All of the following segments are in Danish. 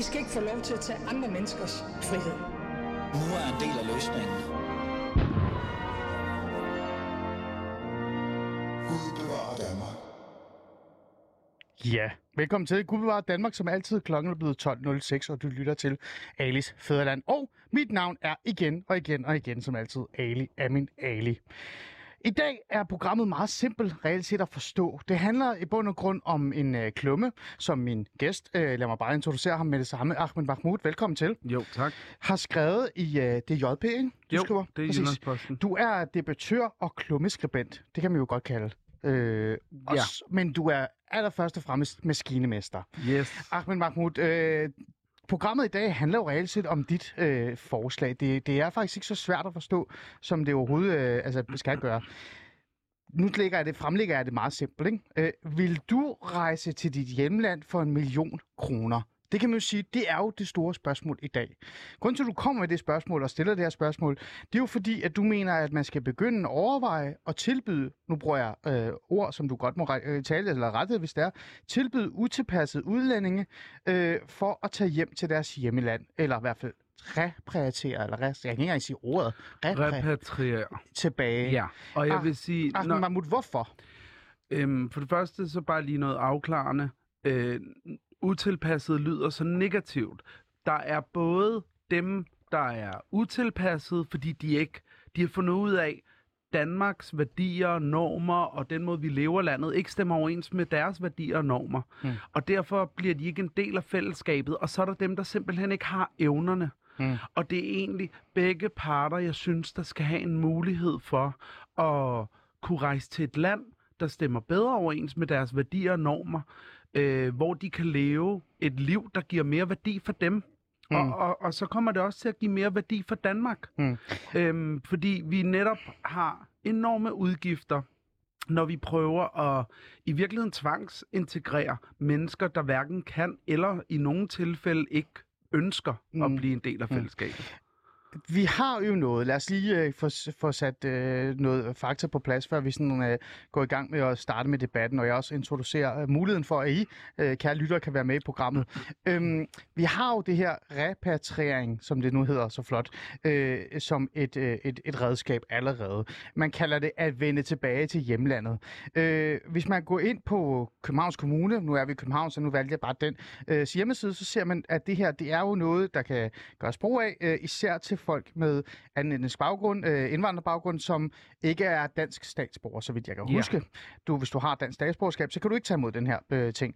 I skal ikke få lov til at tage andre menneskers frihed. Nu er en del af løsningen. Gud bevarer Danmark. Ja, velkommen til Gud bevare Danmark, som altid klokken er blevet 12.06, og du lytter til Alis Fæderland. Og mit navn er igen og igen og igen, som altid, Ali Amin Ali. I dag er programmet meget simpelt reelt set at forstå. Det handler i bund og grund om en øh, klumme, som min gæst, øh, lad mig bare introducere ham med det samme, Ahmed Mahmoud, velkommen til, Jo, tak. har skrevet i øh, DJP, ikke? Du Jo, skriver. det er. Jyllandsposten. Du er debattør og klummeskribent. Det kan man jo godt kalde. Øh, også, Men du er allerførst og fremmest maskinemester. Yes. Ahmed Mahmoud, øh, programmet i dag handler jo reelt set om dit øh, forslag. Det, det er faktisk ikke så svært at forstå, som det overhovedet øh, altså, skal gøre. Nu lægger jeg det, fremlægger jeg det meget simpelt. Ikke? Øh, vil du rejse til dit hjemland for en million kroner? Det kan man jo sige, det er jo det store spørgsmål i dag. Grunden til, at du kommer med det spørgsmål og stiller det her spørgsmål, det er jo fordi, at du mener, at man skal begynde at overveje og tilbyde, nu bruger jeg øh, ord, som du godt må re- øh, tale eller rette, hvis det er, tilbyde utilpassede udlændinge øh, for at tage hjem til deres hjemmeland, eller i hvert fald repatriere, eller re- jeg kan ikke engang sige ordet, Repatriere. tilbage. Ja, og jeg Ah, vil sige, Ahmed når, Mahmoud, hvorfor? øhm, for det første så bare lige noget afklarende. Øh, utilpasset lyder så negativt. Der er både dem, der er utilpasset, fordi de ikke de har fundet ud af, Danmarks værdier, normer og den måde, vi lever landet, ikke stemmer overens med deres værdier og normer. Mm. Og derfor bliver de ikke en del af fællesskabet, og så er der dem, der simpelthen ikke har evnerne. Mm. Og det er egentlig begge parter, jeg synes, der skal have en mulighed for at kunne rejse til et land, der stemmer bedre overens med deres værdier og normer, øh, hvor de kan leve et liv, der giver mere værdi for dem. Mm. Og, og, og så kommer det også til at give mere værdi for Danmark. Mm. Øhm, fordi vi netop har enorme udgifter, når vi prøver at i virkeligheden tvangsintegrere mennesker, der hverken kan eller i nogle tilfælde ikke ønsker mm. at blive en del af fællesskabet. Vi har jo noget. Lad os lige øh, få, få sat øh, noget fakta på plads, før vi sådan, øh, går i gang med at starte med debatten, og jeg også introducerer øh, muligheden for, at I, øh, kære lyttere, kan være med i programmet. øhm, vi har jo det her repatriering, som det nu hedder så flot, øh, som et, øh, et, et redskab allerede. Man kalder det at vende tilbage til hjemlandet. Øh, hvis man går ind på Københavns Kommune, nu er vi i København, så nu valgte jeg bare den øh, hjemmeside, så ser man, at det her det er jo noget, der kan gøres brug af, øh, især til folk med anden etnisk baggrund, øh, indvandrerbaggrund, som ikke er dansk statsborger, så vidt jeg kan Ja. huske. Du, hvis du har dansk statsborgerskab, så kan du ikke tage imod den her øh, ting.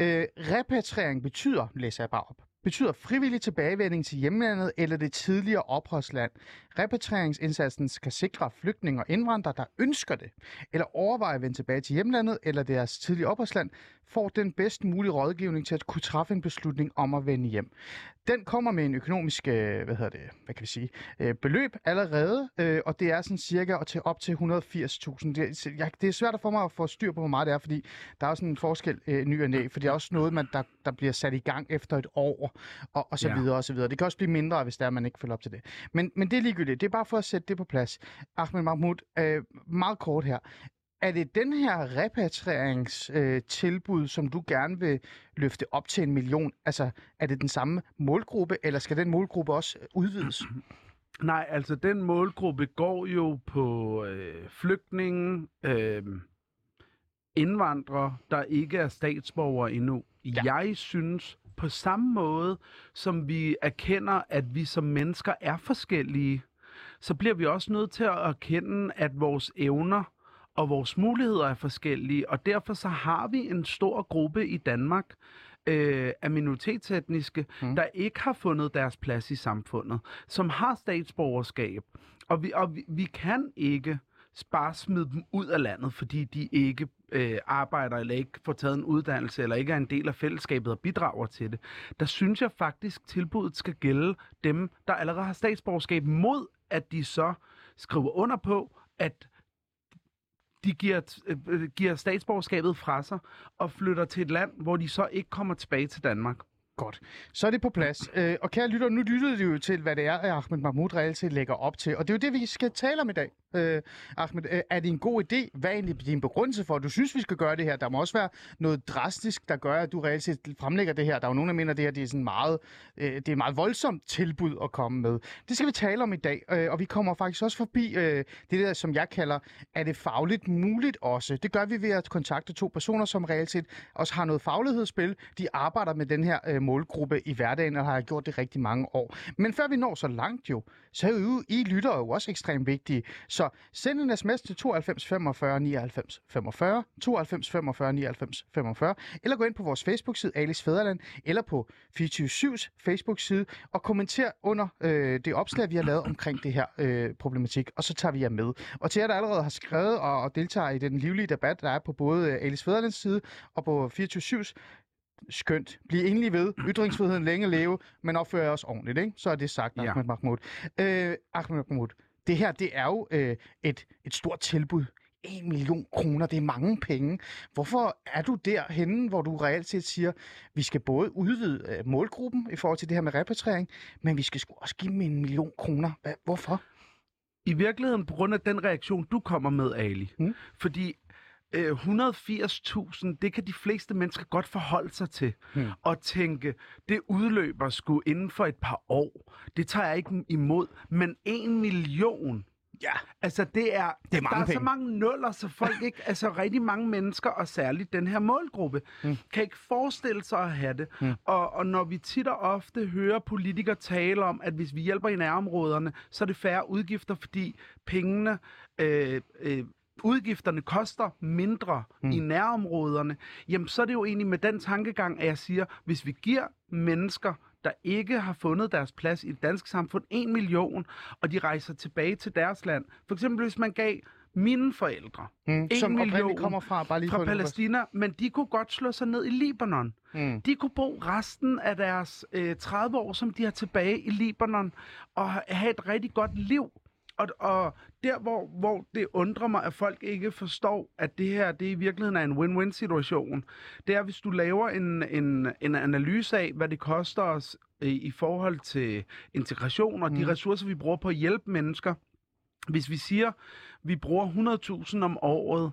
Øh, repatriering betyder, læser jeg bare op, betyder frivillig tilbagevending til hjemlandet eller det tidligere opholdsland. Repatrieringsindsatsen skal sikre flygtninge og indvandrere, der ønsker det, eller overvejer at vende tilbage til hjemlandet eller deres tidligere opholdsland, får den bedst mulige rådgivning til at kunne træffe en beslutning om at vende hjem. Den kommer med en økonomisk, øh, hvad hedder det, hvad kan vi sige, øh, beløb allerede, øh, og det er sådan cirka at til op til 180.000. Det, jeg, det er svært for mig at få styr på, hvor meget det er, fordi der er også en forskel øh, ny og næ, for det er også noget, man, der, der bliver sat i gang efter et år, og, og så Ja. videre og så videre. Det kan også blive mindre, hvis der er, man ikke følger op til det. Men, men det er ligegyldigt. Det er bare for at sætte det på plads. Ahmed Mahmoud, øh, meget kort her. Er det den her repatrieringstilbud, øh, som du gerne vil løfte op til en million? Altså, er det den samme målgruppe, eller skal den målgruppe også udvides? Nej, altså den målgruppe går jo på øh, flygtninge, øh, indvandrere, der ikke er statsborgere endnu. Ja. Jeg synes, på samme måde som vi erkender, at vi som mennesker er forskellige, så bliver vi også nødt til at erkende, at vores evner og vores muligheder er forskellige, og derfor så har vi en stor gruppe i Danmark øh, af minoritetsetniske, Mm. der ikke har fundet deres plads i samfundet, som har statsborgerskab, og vi, og vi, vi kan ikke bare smide dem ud af landet, fordi de ikke øh, arbejder eller ikke får taget en uddannelse eller ikke er en del af fællesskabet og bidrager til det. Der synes jeg faktisk, tilbuddet skal gælde dem, der allerede har statsborgerskab mod, at de så skriver under på, at de giver, øh, øh, giver statsborgerskabet fra sig og flytter til et land, hvor de så ikke kommer tilbage til Danmark. Godt. Så er det på plads. Øh, og kære lytter, nu lyttede du jo til, hvad det er, at Ahmed Mahmoud reelt set lægger op til. Og det er jo det, vi skal tale om i dag. Øh, Ahmed, øh, er det en god idé? Hvad er egentlig din begrundelse for, at du synes, vi skal gøre det her? Der må også være noget drastisk, der gør, at du reelt set fremlægger det her. Der er jo nogen, der mener, at det her det er sådan meget, øh, det er et meget voldsomt tilbud at komme med. Det skal vi tale om i dag. Øh, og vi kommer faktisk også forbi øh, det der, som jeg kalder, er det fagligt muligt også? Det gør vi ved at kontakte to personer, som reelt set også har noget faglighedsspil. De arbejder med den her øh, målgruppe i hverdagen, og har gjort det rigtig mange år. Men før vi når så langt jo, så er jo I lytter jo også ekstremt vigtige. Så send en sms til 92 45 99 45, 92 45 99 45, eller gå ind på vores Facebook-side Alice Fæderland, eller på 24-7's Facebook-side, og kommenter under øh, det opslag, vi har lavet omkring det her øh, problematik, og så tager vi jer med. Og til jer, der allerede har skrevet og, og deltager i den livlige debat, der er på både øh, Alice Fæderlands side og på 24-7's, skønt. Bliv endelig ved. Ytringsfriheden længe leve, men opfører jer også ordentligt, ikke? Så er det sagt, Ja. Ahmed Mahmoud. Øh, Ahmed Mahmoud, det her, det er jo øh, et, et stort tilbud. 1 million kroner, det er mange penge. Hvorfor er du derhenne, hvor du reelt set siger, vi skal både udvide øh, målgruppen i forhold til det her med repatriering, men vi skal også give dem en million kroner. Hva, hvorfor? I virkeligheden på grund af den reaktion, du kommer med, Ali. Mm. Fordi øh, 180.000, det kan de fleste mennesker godt forholde sig til. Mm. Og tænke, det udløber sgu inden for et par år. Det tager jeg ikke imod. Men en million, Ja. altså det er, Det er mange der er så mange nuller, så folk ikke, altså rigtig mange mennesker, og særligt den her målgruppe, mm. kan ikke forestille sig at have det. Mm. Og, og når vi tit og ofte hører politikere tale om, at hvis vi hjælper i nærområderne, så er det færre udgifter, fordi pengene, øh, øh, udgifterne koster mindre mm. i nærområderne, jamen så er det jo egentlig med den tankegang, at jeg siger, hvis vi giver mennesker, der ikke har fundet deres plads i det danske samfund, en million, og de rejser tilbage til deres land. For eksempel hvis man gav mine forældre Mm. En Som million kommer fra, bare lige fra Palæstina, men de kunne godt slå sig ned i Libanon. Mm. De kunne bo resten af deres øh, 30 år, som de har tilbage i Libanon, og ha- have et rigtig godt liv. Og, og der, hvor, hvor det undrer mig, at folk ikke forstår, at det her det i virkeligheden er en win-win situation, det er, hvis du laver en, en, en analyse af, hvad det koster os øh, i forhold til integration og de ressourcer, vi bruger på at hjælpe mennesker. Hvis vi siger, vi bruger 100.000 om året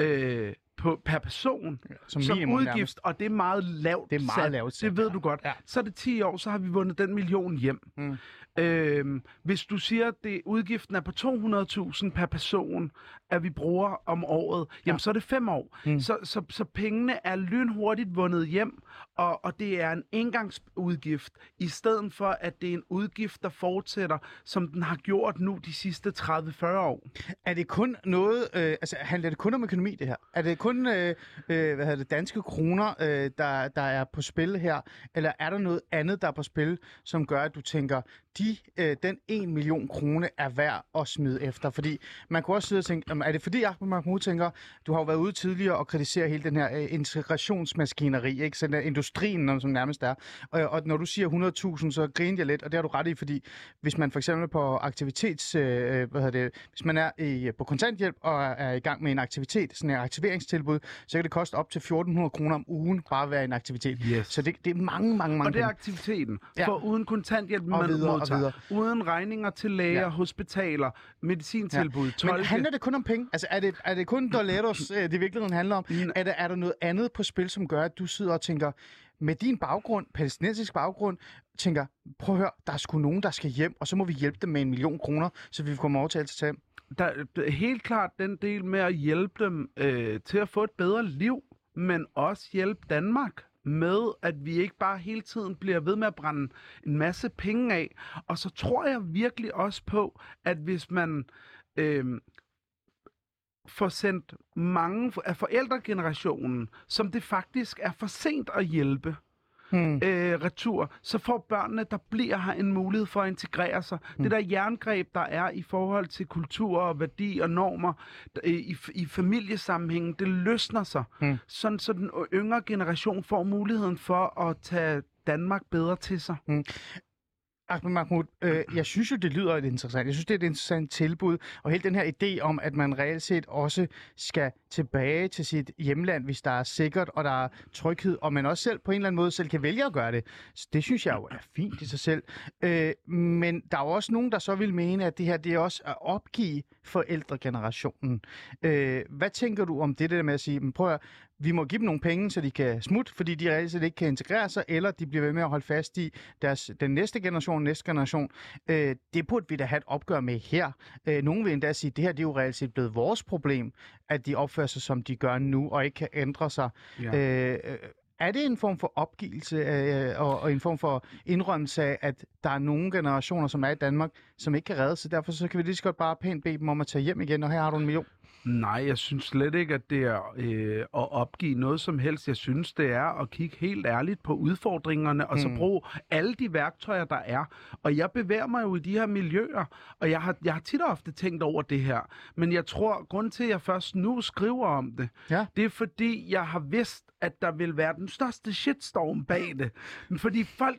øh, på, per person, Som som minimum udgift, nærmest. og det er meget lavt Det er meget sat. lavt sat, Det ved ja. du godt. Ja. Så er det 10 år, så har vi vundet den million hjem. Mm. Øhm, hvis du siger, at det, udgiften er på 200.000 per person, at vi bruger om året, jamen Ja. så er det fem år. Mm. Så, så, så pengene er lynhurtigt vundet hjem, og, og det er en engangsudgift, i stedet for, at det er en udgift, der fortsætter, som den har gjort nu de sidste 30-40 år. Er det kun noget, øh, altså handler det kun om økonomi det her? Er det kun, øh, øh, hvad hedder det, danske kroner, øh, der, der er på spil her? Eller er der noget andet, der er på spil, som gør, at du tænker, de, øh, den 1 million kroner er værd at smide efter? Fordi man kunne også sidde og tænke, er det fordi Ahmed Mahmoud tænker, du har jo været ude tidligere og kritisere hele den her øh, integrationsmaskineri, ikke? Sådan der industrien, som nærmest er. Og, og når du siger 100.000, så griner jeg lidt, og det har du ret i, fordi hvis man for eksempel på aktivitets, øh, hvad hedder det, hvis man er i, på kontanthjælp og er, i gang med en aktivitet, sådan en aktiveringstilbud, så kan det koste op til 1.400 kroner om ugen bare at være i en aktivitet. Yes. Så det, det er mange, mange, mange Og det er aktiviteten. Ja. For uden kontanthjælp, man videre, og modtager. videre. Uden regninger til læger, Ja. hospitaler, medicintilbud, ja. tolke. Men handler det kun om penge? Altså er det, er det kun Doletos, øh, det i virkeligheden handler om? Mm. Er der, er der noget andet på spil, som gør, at du sidder og tænker, med din baggrund, palæstinensisk baggrund, tænker, prøv at høre, der er sgu nogen, der skal hjem, og så må vi hjælpe dem med en million kroner, så vi kommer over til hjem. der er helt klart den del med at hjælpe dem øh, til at få et bedre liv, men også hjælpe Danmark med, at vi ikke bare hele tiden bliver ved med at brænde en masse penge af. Og så tror jeg virkelig også på, at hvis man øh, får sendt mange af forældregenerationen, som det faktisk er for sent at hjælpe, Hmm. øh, retur, så får børnene, der bliver her, en mulighed for at integrere sig. Mm. Det der jerngreb, der er i forhold til kultur og værdi og normer øh, i, i familiesammenhængen, det løsner sig. Mm. Sådan så den yngre generation får muligheden for at tage Danmark bedre til sig. Ahmed Mahmoud, øh, jeg synes jo, det lyder interessant. Jeg synes, det er et interessant tilbud, og hele den her idé om, at man reelt set også skal tilbage til sit hjemland, hvis der er sikkert, og der er tryghed, og man også selv på en eller anden måde selv kan vælge at gøre det. Så det synes jeg jo er fint i sig selv. Øh, men der er jo også nogen, der så vil mene, at det her det er også at opgive forældregenerationen. Øh, hvad tænker du om det, det der med at sige, men prøv at, høre, vi må give dem nogle penge, så de kan smutte, fordi de reelt set ikke kan integrere sig, eller de bliver ved med at holde fast i deres, den næste generation, næste generation. Øh, det burde vi da have et opgør med her. Øh, nogen vil endda sige, at det her det er jo reelt set blevet vores problem, at de opfører sig, som de gør nu, og ikke kan ændre sig. Ja. Øh, er det en form for opgivelse øh, og, og en form for indrømmelse af, at der er nogle generationer, som er i Danmark, som ikke kan redde sig? Derfor så kan vi lige så godt bare pænt bede dem om at tage hjem igen, og her har du en million. Nej, jeg synes slet ikke, at det er øh, at opgive noget som helst. Jeg synes, det er at kigge helt ærligt på udfordringerne, og så Mm. bruge alle de værktøjer, der er. Og jeg bevæger mig jo i de her miljøer, og jeg har, jeg har tit og ofte tænkt over det her. Men jeg tror, grund til, at jeg først nu skriver om det, Ja. det er fordi, jeg har vidst, at der vil være den største shitstorm bag det. Fordi folk,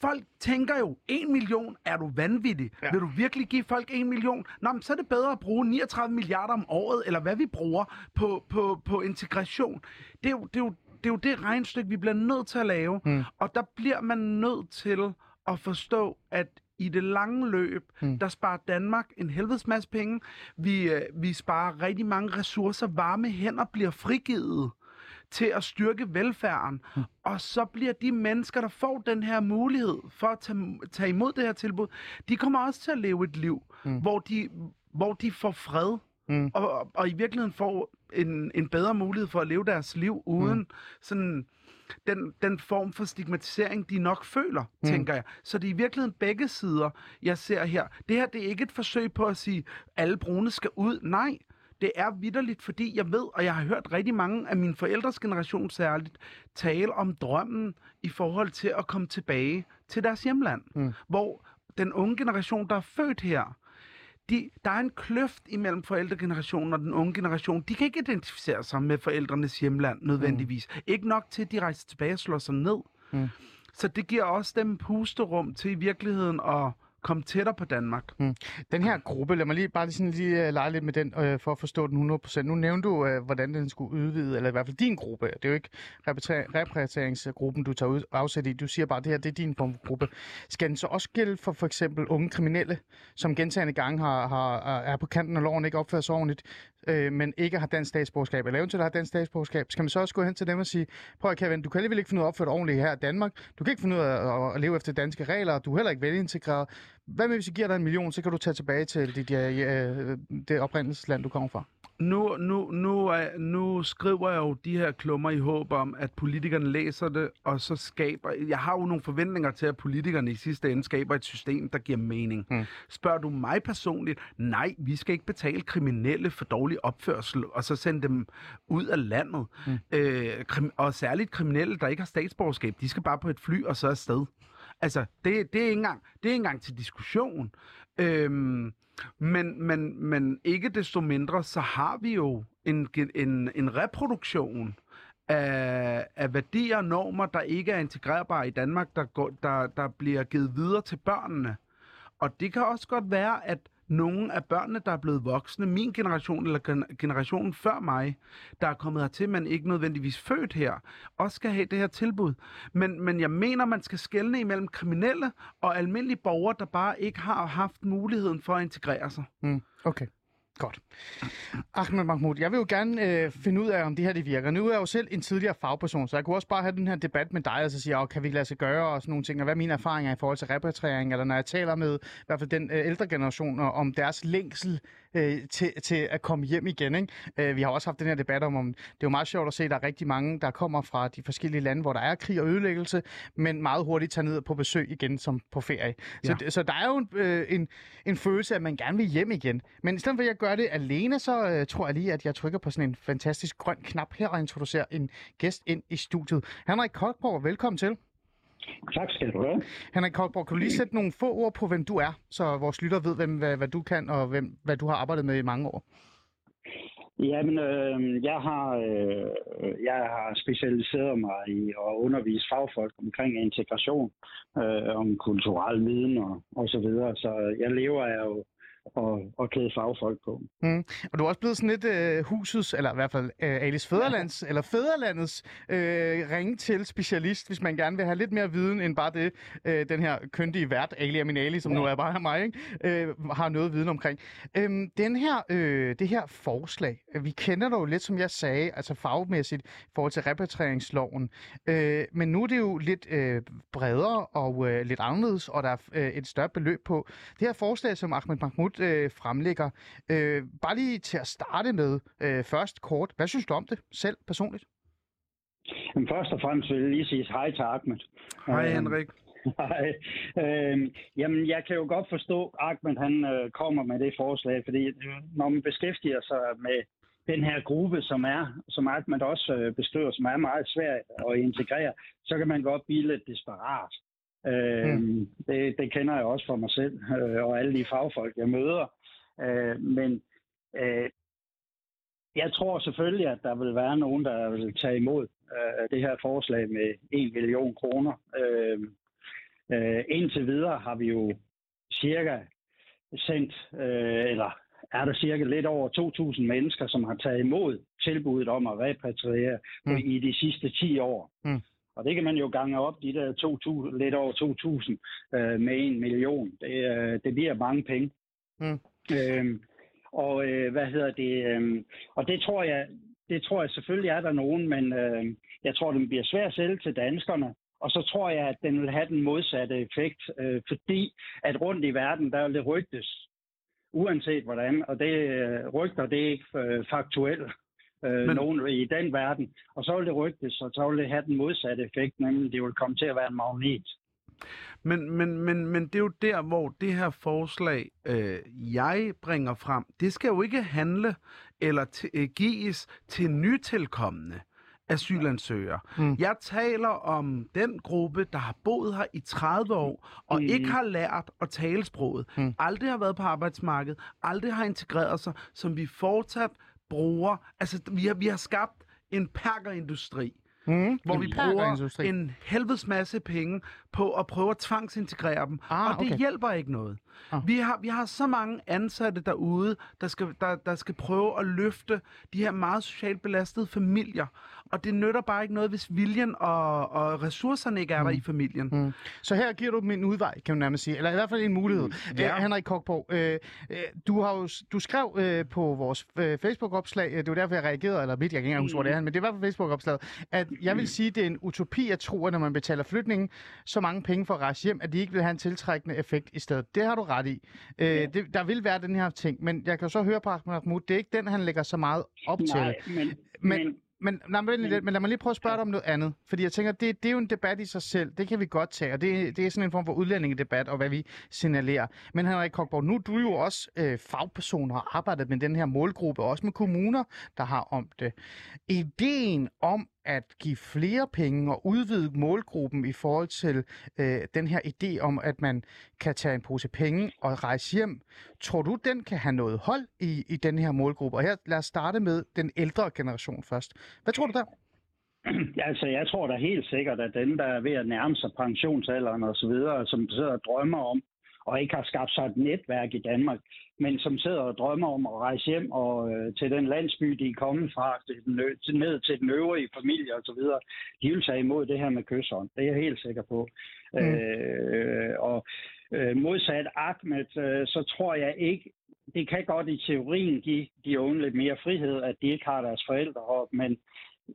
folk tænker jo, en million, er du vanvittig? Ja. Vil du virkelig give folk en million? Nå, men så er det bedre at bruge 39 milliarder om året, eller hvad vi bruger på, på, på integration. Det er, jo, det, er jo, det er jo det regnstykke, vi bliver nødt til at lave. Mm. Og der bliver man nødt til at forstå, at i det lange løb, mm. der sparer Danmark en helvedes masse penge. Vi, øh, vi sparer rigtig mange ressourcer. Varme hænder bliver frigivet til at styrke velfærden. Mm. Og så bliver de mennesker, der får den her mulighed for at tage, tage imod det her tilbud, de kommer også til at leve et liv, Mm. hvor, de, hvor de får fred. Mm. Og, og i virkeligheden får en, en bedre mulighed for at leve deres liv uden mm. sådan den, den form for stigmatisering, de nok føler, mm. tænker jeg. Så det er i virkeligheden begge sider, jeg ser her. Det her det er ikke et forsøg på at sige, alle brune skal ud. Nej, det er vidderligt, fordi jeg ved, og jeg har hørt rigtig mange af mine forældres generation særligt, tale om drømmen i forhold til at komme tilbage til deres hjemland. Mm. Hvor den unge generation, der er født her, de, der er en kløft imellem forældregenerationen og den unge generation. De kan ikke identificere sig med forældrenes hjemland nødvendigvis. Mm. Ikke nok til, at de rejser tilbage og slår sig ned. Mm. Så det giver også dem pusterum til i virkeligheden at komme tættere på Danmark. Mm. Den her gruppe, lad mig lige bare lige, sådan lige uh, lege lidt med den, uh, for at forstå den 100%. Nu nævnte du, uh, hvordan den skulle udvide, eller i hvert fald din gruppe. Det er jo ikke repræsenteringsgruppen, du tager ud, afsæt i. Du siger bare, at det her det er din form for gruppe. Skal den så også gælde for for eksempel unge kriminelle, som gentagende gange har, har, er på kanten af loven, ikke opfører sig ordentligt, øh, men ikke har dansk statsborgerskab, eller eventuelt har dansk statsborgerskab, skal man så også gå hen til dem og sige, prøv at Kevin, du kan alligevel ikke finde ud af at opføre dig ordentligt her i Danmark, du kan ikke finde ud af at, at leve efter danske regler, du er heller ikke velintegreret. Hvad med, hvis jeg giver dig en million, så kan du tage tilbage til dit, øh, det oprindelsesland, du kommer fra? Nu, nu, nu, er, nu skriver jeg jo de her klummer i håb om, at politikerne læser det, og så skaber... Jeg har jo nogle forventninger til, at politikerne i sidste ende skaber et system, der giver mening. Mm. Spørger du mig personligt? Nej, vi skal ikke betale kriminelle for dårlig opførsel, og så sende dem ud af landet. Mm. Øh, krim, og særligt kriminelle, der ikke har statsborgerskab, de skal bare på et fly og så afsted. Altså, det, det, er ikke engang, det er ikke engang til diskussion. Øhm, men, men, men ikke desto mindre, så har vi jo en, en, en reproduktion af, af værdier og normer, der ikke er integrerbare i Danmark, der, går, der, der bliver givet videre til børnene. Og det kan også godt være, at nogle af børnene, der er blevet voksne, min generation eller generationen før mig, der er kommet hertil, men ikke nødvendigvis født her, også skal have det her tilbud. Men, men jeg mener, man skal skelne imellem kriminelle og almindelige borgere, der bare ikke har haft muligheden for at integrere sig. Mm, okay. Godt. Ahmed Mahmoud, jeg vil jo gerne øh, finde ud af, om det her det virker. Nu er jeg jo selv en tidligere fagperson, så jeg kunne også bare have den her debat med dig, og så sige, oh, kan vi lade sig gøre og sådan nogle ting, og hvad er mine erfaringer i forhold til repatriering, eller når jeg taler med i hvert fald den øh, ældre generation, om deres længsel øh, til, til at komme hjem igen. Ikke? Øh, vi har også haft den her debat om, om, det er jo meget sjovt at se, at der er rigtig mange, der kommer fra de forskellige lande, hvor der er krig og ødelæggelse, men meget hurtigt tager ned på besøg igen som på ferie. Så, Ja. så der er jo en, øh, en, en følelse af, at man gerne vil hjem igen. Men i stedet for, at jeg gør det alene, så øh, tror jeg lige, at jeg trykker på sådan en fantastisk grøn knap her og introducerer en gæst ind i studiet. Henrik Koldborg, velkommen til. Tak skal du have. Henrik Koldborg, kan du lige sætte nogle få ord på, hvem du er, så vores lytter ved, hvem, hvad, hvad du kan og hvem, hvad du har arbejdet med i mange år? Jamen, øh, jeg, har, øh, jeg har specialiseret mig i at undervise fagfolk omkring integration, øh, om kulturel viden og, og så videre. Så jeg lever af jo og, og klæde fagfolk på. Mm. Og du er også blevet sådan lidt øh, husets, eller i hvert fald øh, Alice Fæderlands, eller Fæderlandets øh, ringe til specialist, hvis man gerne vil have lidt mere viden end bare det, øh, den her køndige vært, Ali Aminali, som ja. nu er bare mig, ikke? Øh, har noget viden omkring. Øhm, den her, øh, det her forslag, øh, vi kender det jo lidt, som jeg sagde, altså fagmæssigt i forhold til repatrieringsloven, øh, men nu er det jo lidt øh, bredere og øh, lidt anderledes, og der er øh, et større beløb på. Det her forslag, som Ahmed Mahmoud øh, fremlægger. Øh, bare lige til at starte med øh, først kort. Hvad synes du om det selv personligt? Men først og fremmest vil jeg lige sige hej til Ahmed. Hej Øh, Henrik. Hej. Øh, jamen, jeg kan jo godt forstå, at Ahmed han øh, kommer med det forslag, fordi øh, når man beskæftiger sig med den her gruppe, som er, som Ahmed også øh, beskriver, som er meget svært at integrere, så kan man godt blive lidt desperat. Øh, mm. det, det kender jeg også for mig selv, øh, og alle de fagfolk, jeg møder. Øh, men øh, jeg tror selvfølgelig, at der vil være nogen, der vil tage imod øh, det her forslag med 1 million kroner. Øh, øh, indtil videre har vi jo cirka sendt, øh, eller er der cirka lidt over 2.000 mennesker, som har taget imod tilbuddet om at repatriere Mm. mm. i de sidste 10 år. Mm. Og det kan man jo gange op, de der 2.000, lidt over 2.000 øh, med en million. Det, øh, det bliver mange penge. Mm. Øhm, og øh, hvad hedder det? Øh, og det tror jeg, det tror jeg selvfølgelig er der nogen, men øh, jeg tror, den bliver svær at sælge til danskerne. Og så tror jeg, at den vil have den modsatte effekt, øh, fordi at rundt i verden, der vil det rygtes, uanset hvordan, og det øh, rygter, det er ikke øh, faktuelt øh, Men- nogen i den verden. Og så vil det rygtes, og så vil det have den modsatte effekt, nemlig det vil komme til at være en magnet. Men, men, men, men det er jo der, hvor det her forslag, øh, jeg bringer frem, det skal jo ikke handle eller t- øh, gives til nytilkommende asylansøgere. Mm. Jeg taler om den gruppe, der har boet her i 30 år, og Mm. ikke har lært at tale sproget, Mm. aldrig har været på arbejdsmarkedet, aldrig har integreret sig, som vi fortsat bruger. Altså, vi har, vi har skabt en perkerindustri, Mm. hvor vi bruger en helvedes masse penge på at prøve at tvangsintegrere dem. Ah, og det okay. hjælper ikke noget. Ah. Vi, har, vi har så mange ansatte derude, der skal, der, der skal prøve at løfte de her meget socialt belastede familier. Og det nytter bare ikke noget, hvis viljen og, og ressourcerne ikke er der i familien. Mm. Så her giver du dem en udvej, kan man nærmest sige. Eller i hvert fald en mulighed. Ja. Ja. Øh, Henrik Kokborg, øh, øh, du, har jo, du skrev øh, på vores øh, Facebook-opslag, øh, det var derfor, jeg reagerede, eller mit, jeg kan ikke engang huske, hvor det er, men det var på Facebook-opslaget, at jeg vil sige, det er en utopi at tro, at når man betaler flygtningen så mange penge for at rejse hjem, at de ikke vil have en tiltrækkende effekt i stedet. Det har du ret i. Øh, det, der vil være den her ting, men jeg kan jo så høre på Ahmed Mahmoud, det er ikke den, han lægger så meget op til. Nej, men, Men- men Men, nej, men, men, men lad mig lige prøve at spørge dig om noget andet. Fordi jeg tænker, det, det er jo en debat i sig selv. Det kan vi godt tage, og det, det er sådan en form for udlændingedebat, og hvad vi signalerer. Men Henrik Kokborg, nu er du jo også øh, fagperson og har arbejdet med den her målgruppe, også med kommuner, der har om det. Ideen om at give flere penge og udvide målgruppen i forhold til øh, den her idé om, at man kan tage en pose penge og rejse hjem. Tror du, den kan have noget hold i, i den her målgruppe? Og her lad os starte med den ældre generation først. Hvad tror du der? Ja, altså, jeg tror da helt sikkert, at dem, der er ved at nærme sig pensionsalderen og så videre, som sidder og drømmer om, og ikke har skabt sig et netværk i Danmark, men som sidder og drømmer om at rejse hjem og øh, til den landsby, de er kommet fra, til den, til, ned til den øvrige familie og så videre, de vil tage imod det her med kysshånd. Det er jeg helt sikker på. Mm. Øh, og øh, modsat Ahmed, øh, så tror jeg ikke, det kan godt i teorien give de unge lidt mere frihed, at de ikke har deres forældre op, men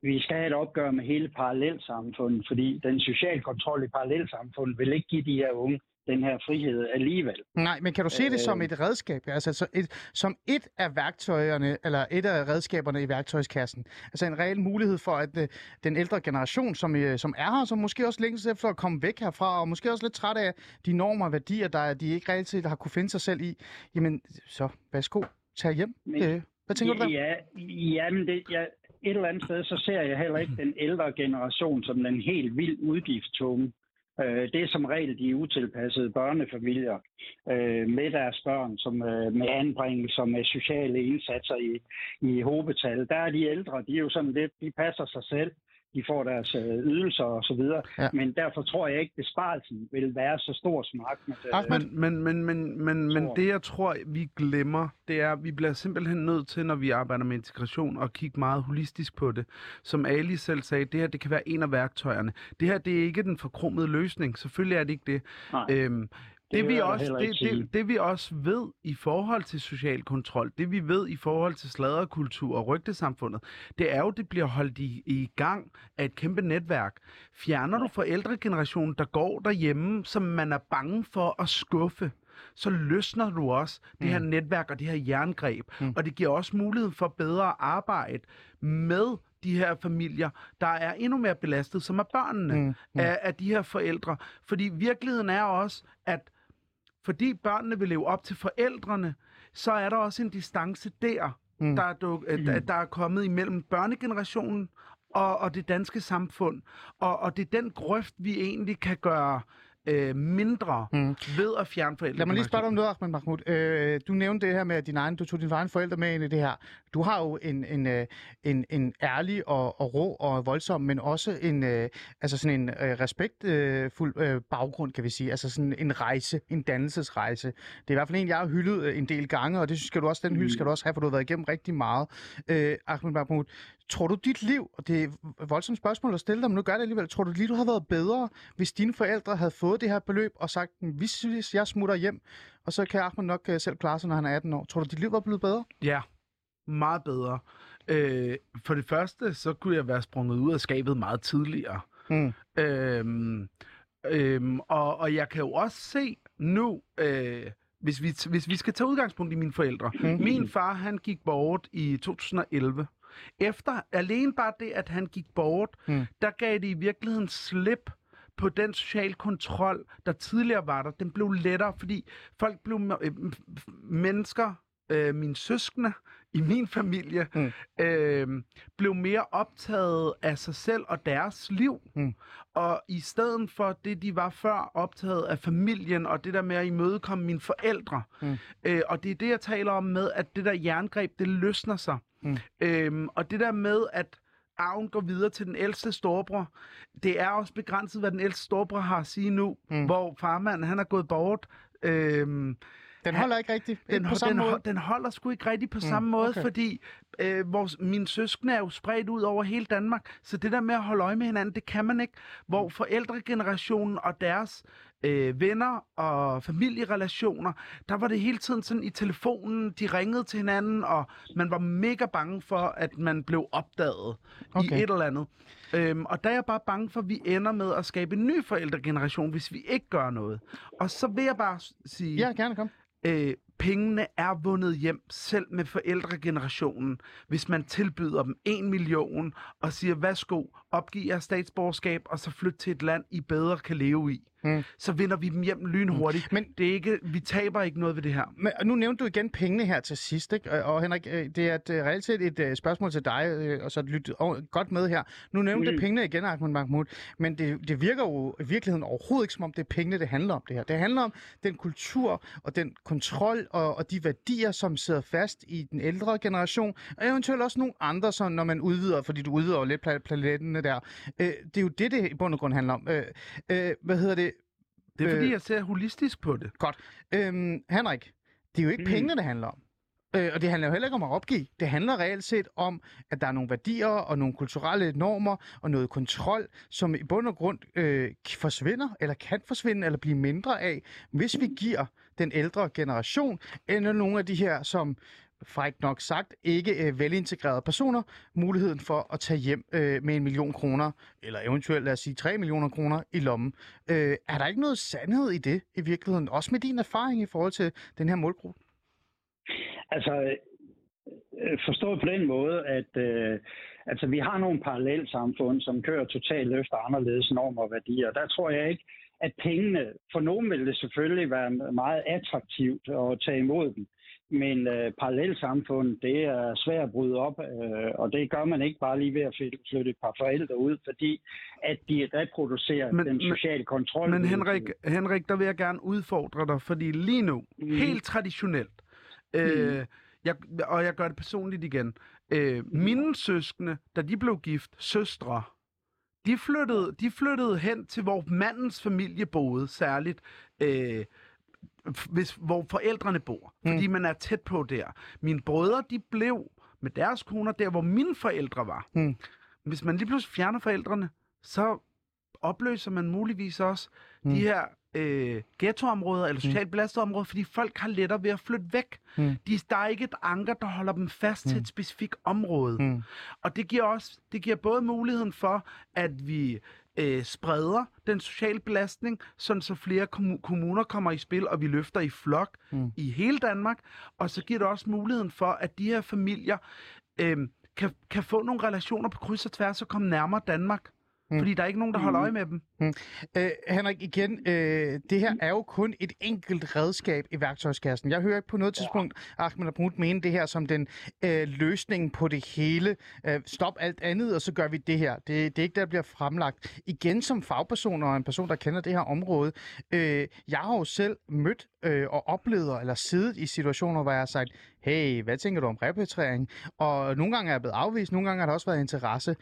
vi skal have et opgør med hele parallelsamfundet, fordi den sociale kontrol i parallelsamfundet vil ikke give de her unge den her frihed alligevel. Nej, men kan du se det som Øh. et redskab? Altså så et, som et af værktøjerne, eller et af redskaberne i værktøjskassen. Altså en reel mulighed for, at øh, den ældre generation, som, øh, som er her, som måske også længes efter at komme væk herfra, og måske også lidt træt af de normer og værdier, der de ikke reelt set har kunne finde sig selv i, jamen så værsgo, tag hjem. Men- Øh, hvad tænker du der? Ja, ja men det, jeg, et eller andet sted, så ser jeg heller ikke den ældre generation som den helt vildt udgiftstunge Øh, det er som regel de utilpassede børnefamilier øh, med deres børn, som øh, med anbringelser, med sociale indsatser i, i hovedbetal. Der er de ældre, de er jo sådan lidt, de passer sig selv de får deres øh, ydelser og så videre. Ja. Men derfor tror jeg ikke, at besparelsen vil være så stor som Ahmed. øh, Ahmed, Men, men, men, men, men, men det, jeg tror, vi glemmer, det er, at vi bliver simpelthen nødt til, når vi arbejder med integration, at kigge meget holistisk på det. Som Ali selv sagde, det her det kan være en af værktøjerne. Det her det er ikke den forkromede løsning. Selvfølgelig er det ikke det. Nej. Øhm, Det det, vi også, det, sige. det, det vi også ved i forhold til social kontrol, det vi ved i forhold til sladderkultur og rygtesamfundet, det er jo, det bliver holdt i, i gang af et kæmpe netværk. Fjerner du forældregenerationen, der går derhjemme, som man er bange for at skuffe, så løsner du også det her netværk og det her jerngreb. Mm. Og det giver også mulighed for bedre arbejde med de her familier, der er endnu mere belastet, som er børnene Mm, mm, mm. mm. Af, af de her forældre. Fordi virkeligheden er også, at fordi børnene vil leve op til forældrene, så er der også en distance der, Mm. der, er, du, mm. der er kommet imellem børnegenerationen og, og det danske samfund. Og, og det er den grøft, vi egentlig kan gøre øh, mindre Mm. ved at fjerne forældre. Lad mig lige spørge dig om noget, Ahmed Mahmoud. Øh, du nævnte det her med, at din egen, du tog dine egne forældre med ind i det her. Du har jo en, en, øh, en, en ærlig og, og rå og voldsom, men også en, øh, altså sådan en øh, respektfuld øh, baggrund, kan vi sige. Altså sådan en rejse, en dannelsesrejse. Det er i hvert fald en, jeg har hyldet øh, en del gange, og det skal du også, den hylde skal du også have, for du har været igennem rigtig meget. Øh, Ahmed Mahmoud, tror du dit liv, og det er et voldsomt spørgsmål at stille dig, men nu gør det alligevel, tror du dit liv havde været bedre, hvis dine forældre havde fået det her beløb og sagt, hvis hvis jeg smutter hjem, og så kan Ahmed nok øh, selv klare sig, når han er 18 år. Tror du, dit liv var blevet bedre? Ja, meget bedre. Øh, for det første, så kunne jeg være sprunget ud af skabet meget tidligere. Mm. Øhm, øhm, og, og jeg kan jo også se nu, øh, hvis, vi, hvis vi skal tage udgangspunkt i mine forældre. Mm. Min far, han gik bort i 2011. Efter alene bare det, at han gik bort, Mm. der gav det i virkeligheden slip på den social kontrol, der tidligere var der. Den blev lettere, fordi folk blev øh, mennesker, øh, mine søskende i min familie, mm. øh, blev mere optaget af sig selv og deres liv. Mm. Og i stedet for det, de var før, optaget af familien og det der med at imødekomme mine forældre. Mm. Øh, og det er det, jeg taler om med, at det der jerngreb, det løsner sig. Mm. Øhm, og det der med, at arven går videre til den ældste storebror, det er også begrænset, hvad den ældste storebror har at sige nu, Mm. mm. hvor farmanden, han er gået bort. Øhm, Den Han- holder ikke rigtigt. den, Ikke på samme den, måde. den holder sgu ikke rigtigt på Mm, mm, samme måde, okay. okay. fordi øh, vores, mine søskende er jo spredt ud over hele Danmark, så det der med at holde øje med hinanden, det kan man ikke. Hvor forældregenerationen og deres øh, venner og familierelationer, der var det hele tiden sådan i telefonen, de ringede til hinanden, og man var mega bange for, at man blev opdaget Okay. i et eller andet. Øhm, og der er jeg bare bange for, at vi ender med at skabe en ny forældregeneration, hvis vi ikke gør noget. Og så vil jeg bare sige Ja, gerne kom. øh, pengene er vundet hjem, selv med forældregenerationen, hvis man tilbyder dem en million og siger, værsgo, opgiv jeres statsborgerskab, og så flyt til et land, I bedre kan leve i. Mm. Så vinder vi dem hjem lynhurtigt. Men- Men det er ikke, vi taber ikke noget ved det her. Men nu nævnte du igen pengene her til sidst, ikke? Og, og Henrik, øh, det er et, øh, reelt set et uh, spørgsmål til dig, øh, og så lyt oh, godt med her. Nu nævnte mm. Mm. pengene igen, Ahmed Mahmoud, men det, det virker jo i virkeligheden overhovedet ikke, som om det er pengene, det handler om det her. Det handler om den kultur og den kontrol og, og de værdier, som sidder fast i den ældre generation, og eventuelt også nogle andre, så når man udvider, fordi du udvider jo lidt pla- der. Øh, det er jo det, det i bund og grund handler om. Øh, øh, hvad hedder det? Det er fordi, Øh. jeg ser holistisk på det. Øhm, Henrik, det er jo ikke mm. Pengene, det handler om. Øh, og det handler jo heller ikke om at opgive. Det handler reelt set om, at der er nogle værdier og nogle kulturelle normer og noget kontrol, som i bund og grund øh, forsvinder, eller kan forsvinde, eller blive mindre af, hvis vi giver den ældre generation, eller nogle af de her, som frækt nok sagt, ikke øh, velintegrerede personer, muligheden for at tage hjem øh, med en million kroner, eller eventuelt lad os sige 3 millioner kroner i lommen. Øh, er der ikke noget sandhed i det i virkeligheden? Også med din erfaring i forhold til den her målgruppe? Altså, øh, forstået på den måde, at øh, altså, vi har nogle parallelsamfund, som kører totalt efter anderledes normer og værdier. Der tror jeg ikke, at pengene, for nogen vil det selvfølgelig være meget attraktivt at tage imod dem, men øh, parallelsamfund, det er svært at bryde op, øh, og det gør man ikke bare lige ved at flytte- et par forældre ud, fordi at de reproducerer Men- den men- sociale kontrol. Men Henrik, Henrik, der vil jeg gerne udfordre dig, fordi lige nu, mm. Mm. helt traditionelt, øh, jeg, og jeg gør det personligt igen, øh, mine søskende, da de blev gift, søstre, de flyttede, de flyttede hen til, hvor mandens familie boede, særligt øh, hvis, hvor forældrene bor, fordi man er tæt på der. Mine brødre, de blev med deres koner der, hvor mine forældre var. Mm. Hvis man lige pludselig fjerner forældrene, så opløser man muligvis også mm. de her øh, ghettoområder eller socialt belastede områder, fordi folk har lettere ved at flytte væk. Mm. De, der er ikke et anker, der holder dem fast mm. til et specifikt område. Mm. Og det giver også det giver både muligheden for, at vi øh, spreder den sociale belastning, sådan så flere kommu- kommuner kommer i spil, og vi løfter i flok Mm. i hele Danmark. Og så giver det også muligheden for, at de her familier øh, kan, kan få nogle relationer på kryds og tværs og komme nærmere Danmark. Mm. Fordi der er ikke nogen, der holder øje med dem. Øh, Henrik, igen, øh, det her er jo kun et enkelt redskab i værktøjskassen. Jeg hører ikke på noget tidspunkt Ahmed Abud mene det her som den øh, løsning på det hele. Øh, stop alt andet, og så gør vi det her. Det, det er ikke, der bliver fremlagt. Igen som fagperson og en person, der kender det her område. Øh, jeg har jo selv mødt øh, og oplevet, eller siddet i situationer, hvor jeg har sagt, hey, hvad tænker du om repatriering? Og nogle gange er jeg blevet afvist, nogle gange har der også været interesse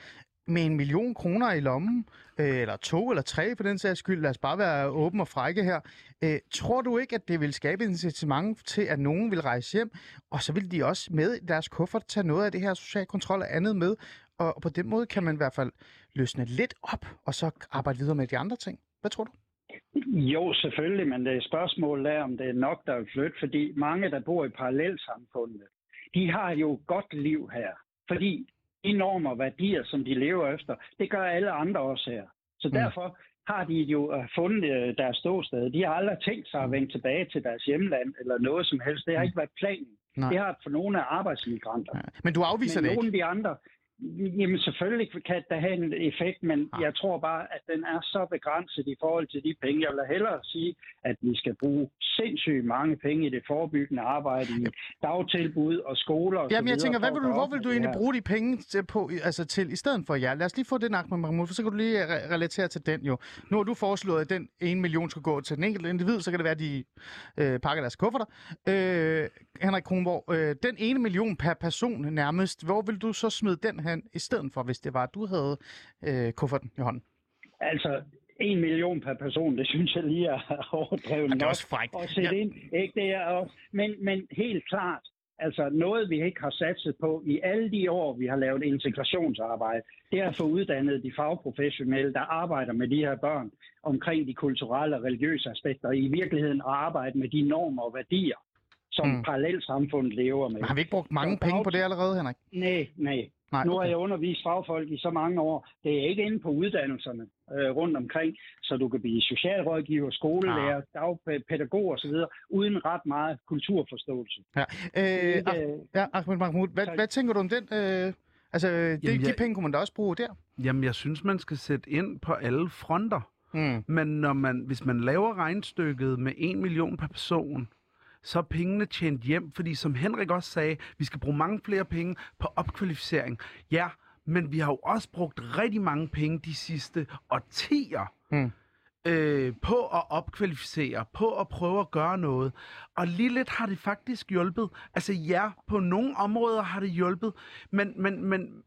med en million kroner i lommen, øh, eller to eller tre for den sags skyld, lad os bare være åben og frække her. Øh, tror du ikke, at det vil skabe incitament til, at nogen vil rejse hjem, og så vil de også med deres kuffert tage noget af det her social kontrol og andet med, og, og på den måde kan man i hvert fald løsne lidt op, og så arbejde videre med de andre ting. Hvad tror du? Jo, selvfølgelig, men det er spørgsmålet er, om det er nok, der vil flytte, fordi mange, der bor i parallelsamfundet, de har jo et godt liv her, fordi og værdier, som de lever efter, det gør alle andre også her. Så Mm. derfor har de jo øh, fundet øh, deres ståsted. De har aldrig tænkt sig at vende tilbage til deres hjemland eller noget som helst. Det har ikke været planen. Mm. Nej. Det har for nogle af arbejdsmigranter. Ja. Men du afviser men det nogle ikke? af de andre, jamen selvfølgelig kan det have en effekt, men Ja. jeg tror bare, at den er så begrænset i forhold til de penge. Jeg vil hellere sige, at vi skal bruge sindssygt mange penge i det forebyggende arbejde, i dagtilbud og skoler og Jamen, jeg tænker, hvad vil du, hvor vil du egentlig bruge de penge til, på, altså til, i stedet for jer? Lad os lige få den, Ahmed Mahmoud, for så kan du lige re- relatere til den jo. Nu har du foreslået, at den 1 million skal gå til den enkelte individ, så kan det være, at de øh, pakker deres kufferter. Øh, Henrik Kronborg, øh, den ene million per person nærmest, hvor vil du så smide den hen i stedet for, hvis det var, at du havde øh, kufferten i hånden? Altså, en million per person, det synes jeg lige er overdrevet det er nok også frækt. at sætte Ja. ind. Ikke? Det er også, men, men helt klart, altså noget vi ikke har satset på i alle de år, vi har lavet integrationsarbejde, det er at få uddannet de fagprofessionelle, der arbejder med de her børn omkring de kulturelle og religiøse aspekter, i virkeligheden at arbejde med de normer og værdier, som Mm. parallelsamfundet lever med. Har vi ikke brugt mange Så penge på det allerede, Henrik? Nej, nej. Nej, Nu har okay. jeg undervist fagfolk i så mange år. Det er ikke inde på uddannelserne øh, rundt omkring, så du kan blive socialrådgiver, skolelærer, dagpædagog osv., uden ret meget kulturforståelse. Ja. Øh, Ikke, Ah- ja, Ahmed Mahmoud, hvad, tak. hvad tænker du om den? Øh, altså, de, Jamen, de jeg- penge kunne man da også bruge der. Jamen, jeg synes, man skal sætte ind på alle fronter. Mm. Men når man, hvis man laver regnstykket med 1 million per person, så er pengene tjent hjem, fordi som Henrik også sagde, vi skal bruge mange flere penge på opkvalificering. Ja, men vi har jo også brugt rigtig mange penge de sidste årtier Mm. øh, på at opkvalificere, på at prøve at gøre noget. Og lige lidt har det faktisk hjulpet. Altså ja, på nogle områder har det hjulpet, men, men, men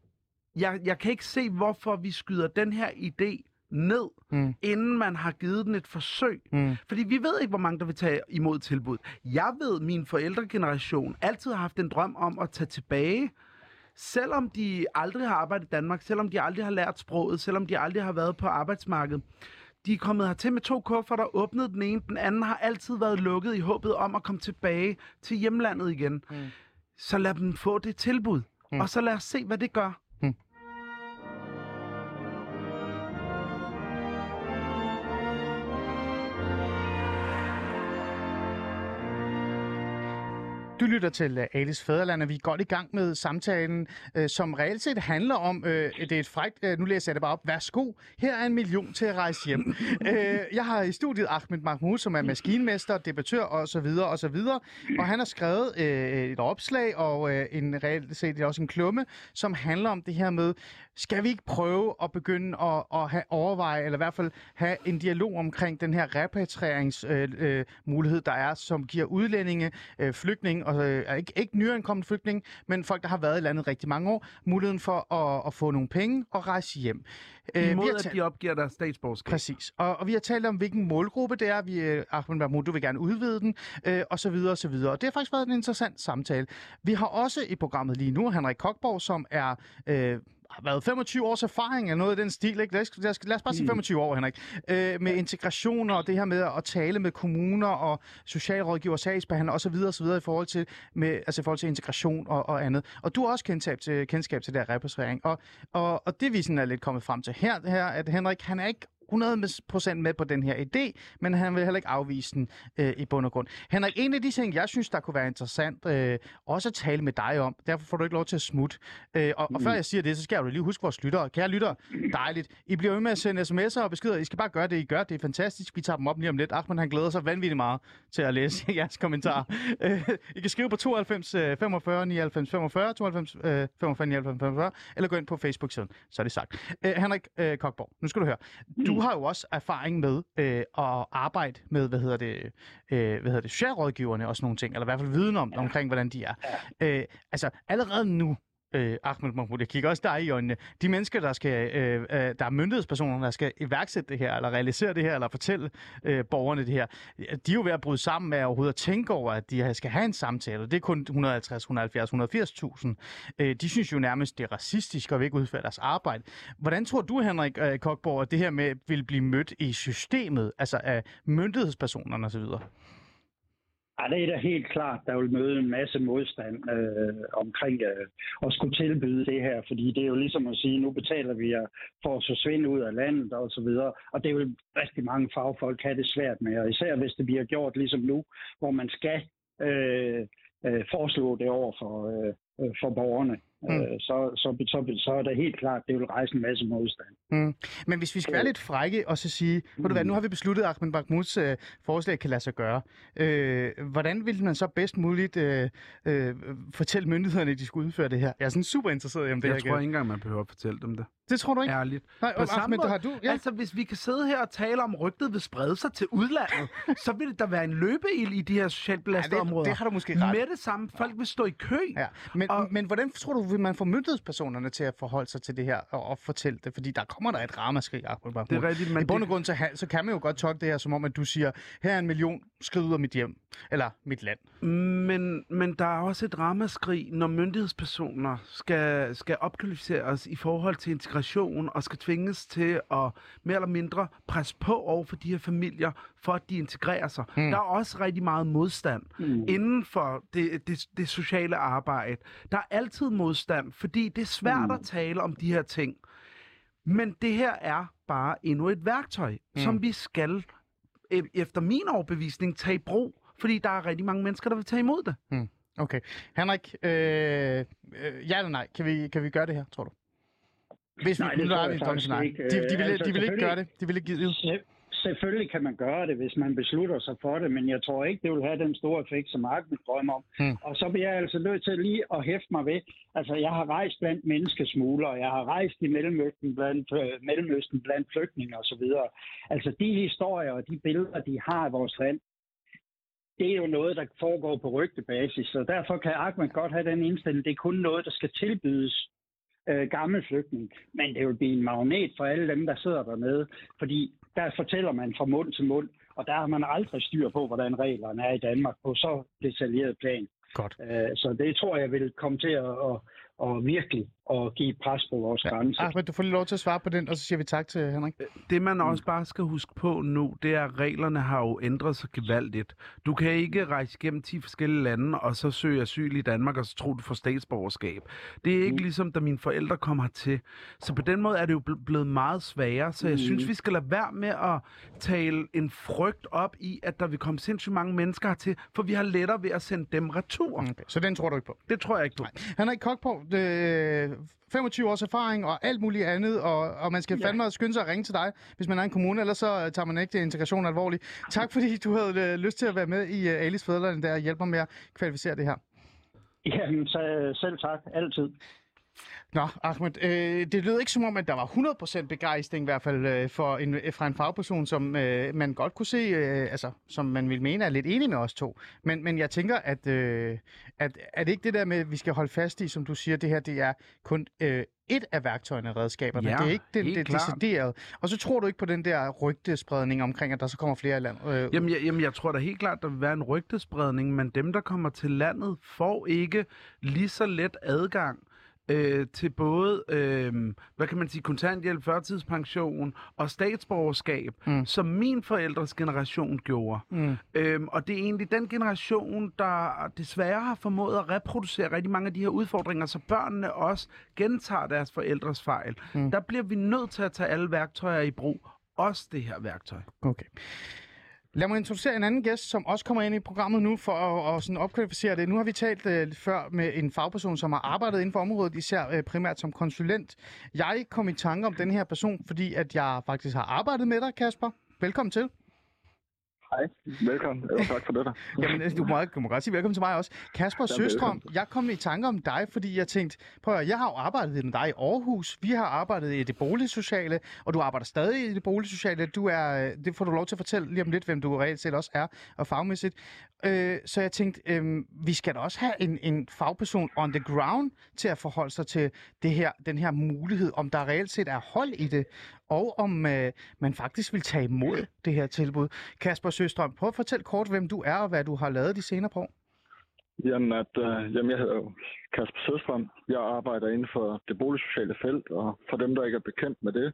jeg, jeg kan ikke se, hvorfor vi skyder den her idé ned, Mm. inden man har givet den et forsøg. Mm. Fordi vi ved ikke, hvor mange der vil tage imod tilbud. Jeg ved, min forældregeneration altid har haft en drøm om at tage tilbage, selvom de aldrig har arbejdet i Danmark, selvom de aldrig har lært sproget, selvom de aldrig har været på arbejdsmarkedet. De er kommet hertil med to kufferter, åbnet den ene, den anden har altid været lukket i håbet om at komme tilbage til hjemlandet igen. Mm. Så lad dem få det tilbud, mm. og så lad os se, hvad det gør. Lytter til uh, Alice Fæderland, og vi er godt i gang med samtalen, uh, som reelt set handler om, uh, det er et frækt, nu læser jeg det bare op, værsgo, her er en million til at rejse hjem. jeg har i studiet Ahmed Mahmoud, som er maskinmester, debattør og så videre og så videre, og han har skrevet et opslag og en reelt set også en klumme, som handler om det her med, skal vi ikke prøve at begynde at, at have overveje, eller i hvert fald have en dialog omkring den her repatrieringsmulighed, øh, mulighed, der er, som giver udlændinge, øh, flygtninge, og øh, ikke, ikke nyankomne flygtninge, men folk, der har været i landet rigtig mange år, muligheden for at, at få nogle penge og rejse hjem. Imod, vi at de opgiver deres statsborgerskab. Præcis. Og, og vi har talt om, hvilken målgruppe det er. Vi, øh, Ahmed Mahmoud, du vil gerne udvide den, øh, og så videre, og så videre. Og det har faktisk været en interessant samtale. Vi har også i programmet lige nu Henrik Kokborg, som er... Øh, har været 25 års erfaring eller noget af den stil, ikke? Lad os, lad os, lad os bare sige 25 år, Henrik. Øh, med integration og det her med at tale med kommuner og socialrådgiver, sagsbehandler osv. osv. i forhold til, med, altså i forhold til integration og, og andet. Og du har også kendskab til, kendskab til det her repatriering. Og, og, og det vi sådan er lidt kommet frem til her, det her, at Henrik, han er ikke 100% med på den her idé, men han vil heller ikke afvise den øh, i bund og grund. Henrik, en af de ting, jeg synes, der kunne være interessant øh, også at tale med dig om, derfor får du ikke lov til at smutte. Øh, og, og før jeg siger det, så skal du lige huske vores lyttere. Kære lyttere, dejligt. I bliver ved med at sende sms'er og beskeder. I skal bare gøre det, I gør. Det er fantastisk. Vi tager dem op lige om lidt. Ahmed, han glæder sig vanvittigt meget til at læse jeres kommentarer. øh, I kan skrive på 92 øh, 45 99 45, 92 øh, 45 99 45, eller gå ind på Facebook-siden. Så er det sagt. Øh, Henrik øh, Kokborg, nu skal du høre. Du har jo også erfaring med øh, at arbejde med, hvad hedder det, øh, hvad hedder det, socialrådgiverne og sådan nogle ting, eller i hvert fald viden om, ja. omkring, hvordan de er. Øh, altså, allerede nu, øh, Ahmed Mahmoud, jeg kigger også dig i øjnene. De mennesker, der skal, øh, øh, der er myndighedspersoner, der skal iværksætte det her, eller realisere det her, eller fortælle øh, borgerne det her, de er jo ved at bryde sammen med overhovedet at tænke over, at de skal have en samtale. Det er kun 150, 170, 180.000. Øh, de synes jo nærmest, det er racistisk, og vil ikke udføre deres arbejde. Hvordan tror du, Henrik øh, Kokborg, at det her med vil blive mødt i systemet, altså af myndighedspersonerne osv.? Ja, det er da helt klart, der vil møde en masse modstand øh, omkring øh, at skulle tilbyde det her, fordi det er jo ligesom at sige, nu betaler vi jer for at forsvinde ud af landet og så videre, og det vil rigtig mange fagfolk have det svært med, og især hvis det bliver gjort ligesom nu, hvor man skal øh, øh, foreslå det over for, øh, øh for borgerne. Mm. Øh, så, så, så, så er det helt klart, det vil rejse en masse modstand. Mm. Men hvis vi skal være lidt frække og så sige, mm. du hvad, nu har vi besluttet, at Ahmed Mahmouds øh, forslag kan lade sig gøre. Øh, hvordan vil man så bedst muligt øh, øh, fortælle myndighederne, at de skal udføre det her? Jeg er sådan super interesseret i, om det Jeg her tror ikke engang, man behøver at fortælle dem det. Det tror du ikke? Ærligt. Nej, På samme måde- har du? Ja. Altså, hvis vi kan sidde her og tale om, rygtet vil sprede sig til udlandet, så vil det der være en løbeild i de her socialt belastede Ja, det- områder. det har du måske ret. Med det samme. Folk vil stå i kø. Ja, men, Og- men hvordan tror du, vil man få myndighedspersonerne til at forholde sig til det her og, og fortælle det? Fordi der kommer der et ramaskrig. Det er rigtigt, men I bund og grund, så, så kan man jo godt tolke det her som om, at du siger, her er en million, skrid ud af mit hjem, eller mit land. Men, men der er også et ramaskrig, når myndighedspersoner skal, skal opkvalificeres i forhold til integration og skal tvinges til at mere eller mindre presse på over for de her familier, for at de integrerer sig. Mm. Der er også rigtig meget modstand mm. inden for det, det, det sociale arbejde. Der er altid modstand, fordi det er svært mm. at tale om de her ting. Men det her er bare endnu et værktøj, mm. som vi skal, e- efter min overbevisning, tage i brug. Fordi der er rigtig mange mennesker, der vil tage imod det. Okay. Henrik, øh, øh, ja eller nej, kan vi, kan vi gøre det her, tror du? Hvis Nej, vi, vi faktisk nej. ikke. De, de, ville, Altså, de ville ikke gøre det. De ville ikke give det. Se- Selvfølgelig kan man gøre det, hvis man beslutter sig for det, men jeg tror ikke, det vil have den store effekt, som Ahmed drømmer om. Hmm. Og så bliver jeg altså nødt til lige at hæfte mig ved, altså jeg har rejst blandt menneskesmuglere, jeg har rejst i Mellemøsten blandt, øh, Mellemøsten blandt flygtninge osv. Altså de historier og de billeder, de har af vores land, det er jo noget, der foregår på rygtebasis, så derfor kan Ahmed godt have den indstilling, det er kun noget, der skal tilbydes øh, gammel flygtning. Men det vil blive en magnet for alle dem, der sidder dernede, fordi der fortæller man fra mund til mund, og der har man aldrig styr på, hvordan reglerne er i Danmark på så detaljeret plan. Godt. Øh, så det tror jeg vil komme til at, at, og virkelig at give pres på vores ja. grænser. Ahmed, du får lige lov til at svare på den, og så siger vi tak til Henrik. Det man også bare skal huske på nu, det er, at reglerne har jo ændret sig gevaldigt. Du kan ikke rejse gennem 10 forskellige lande, og så søge asyl i Danmark, og så tro, du får statsborgerskab. Det er ikke Mm. ligesom, da mine forældre kom hertil. Så på den måde er det jo ble- blevet meget sværere. Så jeg Mm. synes, vi skal lade være med at tale en frygt op i, at der vil komme sindssygt mange mennesker hertil, for vi har lettere ved at sende dem retur. Okay, så den tror du ikke på? Det tror jeg ikke på. Nej. Henrik Kokborg, øh, 25 års erfaring og alt muligt andet, og, og man skal Ja. fandme skynde sig at ringe til dig, hvis man er en kommune, ellers så øh, tager man ikke integration alvorligt. Tak fordi du havde øh, lyst til at være med i uh, Alice Fædreland der og hjælpe mig med at kvalificere det her. Jamen, så, selv tak. Altid. Nå, Ahmed, øh, det lød ikke som om, at der var 100% begejstring i hvert fald øh, for en, øh, fra en fagperson, som øh, man godt kunne se, øh, altså som man vil mene er lidt enig med os to. Men, men jeg tænker, at, øh, at er det ikke det der med, at vi skal holde fast i, som du siger, det her det er kun øh, et af værktøjerne og redskaberne. Ja, det er ikke det klart. deciderede. Og så tror du ikke på den der rygtespredning omkring, at der så kommer flere land. Øh, Jamen jeg, jamen, jeg tror da helt klart, der vil være en rygtespredning, men dem, der kommer til landet, får ikke lige så let adgang øh, til både, øh, hvad kan man sige, kontanthjælp, førtidspension og statsborgerskab, Mm. som min forældres generation gjorde. Mm. Øhm, og det er egentlig den generation, der desværre har formået at reproducere rigtig mange af de her udfordringer, så børnene også gentager deres forældres fejl. Mm. Der bliver vi nødt til at tage alle værktøjer i brug. Også det her værktøj. Okay. Lad mig introducere en anden gæst, som også kommer ind i programmet nu for at, at sådan opkvalificere det. Nu har vi talt øh, før med en fagperson, som har arbejdet inden for området, især øh, primært som konsulent. Jeg kom i tanke om den her person, fordi at jeg faktisk har arbejdet med dig, Kasper. Velkommen til. Hej, velkommen. Tak for det der. Jamen, øh, du må, du må godt sige velkommen til mig også. Kasper Jamen, Søstrøm, velkommen. jeg kom i tanke om dig, fordi jeg tænkte, prøv at, jeg har jo arbejdet med dig i Aarhus, vi har arbejdet i det boligsociale, og du arbejder stadig i det boligsociale. Du er, øh, det får du lov til at fortælle lige om lidt, hvem du reelt set også er, og fagmæssigt. Øh, så jeg tænkte, øh, vi skal da også have en, en fagperson on the ground til at forholde sig til det her, den her mulighed, om der reelt set er hold i det, og om øh, man faktisk vil tage imod det her tilbud. Kasper Søstrøm, prøv at fortælle kort, hvem du er, og hvad du har lavet de senere på år. Jamen, at, øh, jamen, jeg hedder Kasper Søstrøm. Jeg arbejder inden for det boligsociale felt, og for dem, der ikke er bekendt med det,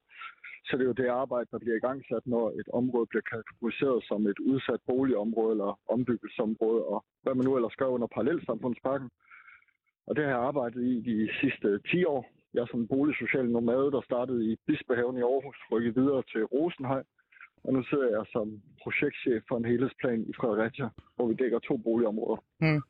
så det er jo det arbejde, der bliver igangsat, når et område bliver kategoriseret som et udsat boligområde eller ombyggelsesområde, og hvad man nu ellers gør under parallelsamfundspakken. Og det har jeg arbejdet i de sidste 10 år. Jeg som boligsocial nomade, der startede i Bispehaven i Aarhus, rykket videre til Rosenhøj. Og nu sidder jeg som projektchef for en helhedsplan i Fredericia, hvor vi dækker to boligområder. Mm.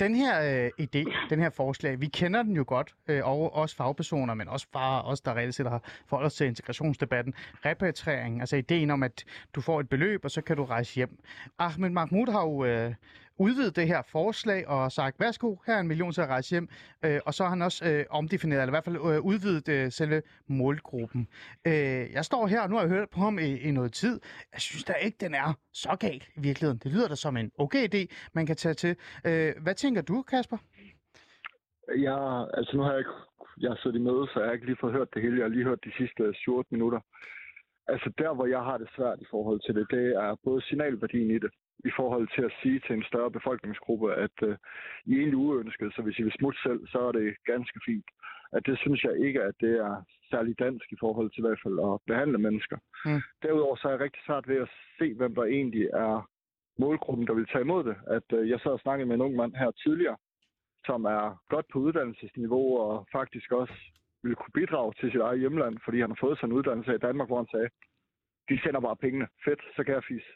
Den her øh, idé, den her forslag, vi kender den jo godt, øh, og også fagpersoner, men også bare os, der reelt set har forholdt os til integrationsdebatten. Repatriering, altså ideen om, at du får et beløb, og så kan du rejse hjem. Ahmed Mahmoud har jo øh, udvidet det her forslag og sagt, værsgo, her er en million til at rejse hjem. Øh, og så har han også øh, omdefineret, eller i hvert fald øh, udvidet øh, selve målgruppen. Øh, jeg står her, og nu har jeg hørt på ham i, i noget tid. Jeg synes da ikke, den er så galt i virkeligheden. Det lyder da som en okay idé, man kan tage til. Øh, hvad tænker du, Kasper? Jeg, altså nu har jeg ikke, jeg har siddet i møde, så jeg har ikke lige fået hørt det hele. Jeg har lige hørt de sidste 14 minutter. Altså der, hvor jeg har det svært i forhold til det, det er både signalværdien i det, i forhold til at sige til en større befolkningsgruppe, at uh, I er egentlig uønsket, så hvis I vil smutte selv, så er det ganske fint. At det synes jeg ikke, at det er særlig dansk i forhold til i hvert fald at behandle mennesker. Mm. Derudover så er jeg rigtig svært ved at se, hvem der egentlig er målgruppen, der vil tage imod det. At uh, jeg sad og snakkede med en ung mand her tidligere, som er godt på uddannelsesniveau og faktisk også ville kunne bidrage til sit eget hjemland, fordi han har fået sig en uddannelse i Danmark, hvor han sagde, de sender bare pengene. Fedt, så kan jeg fise,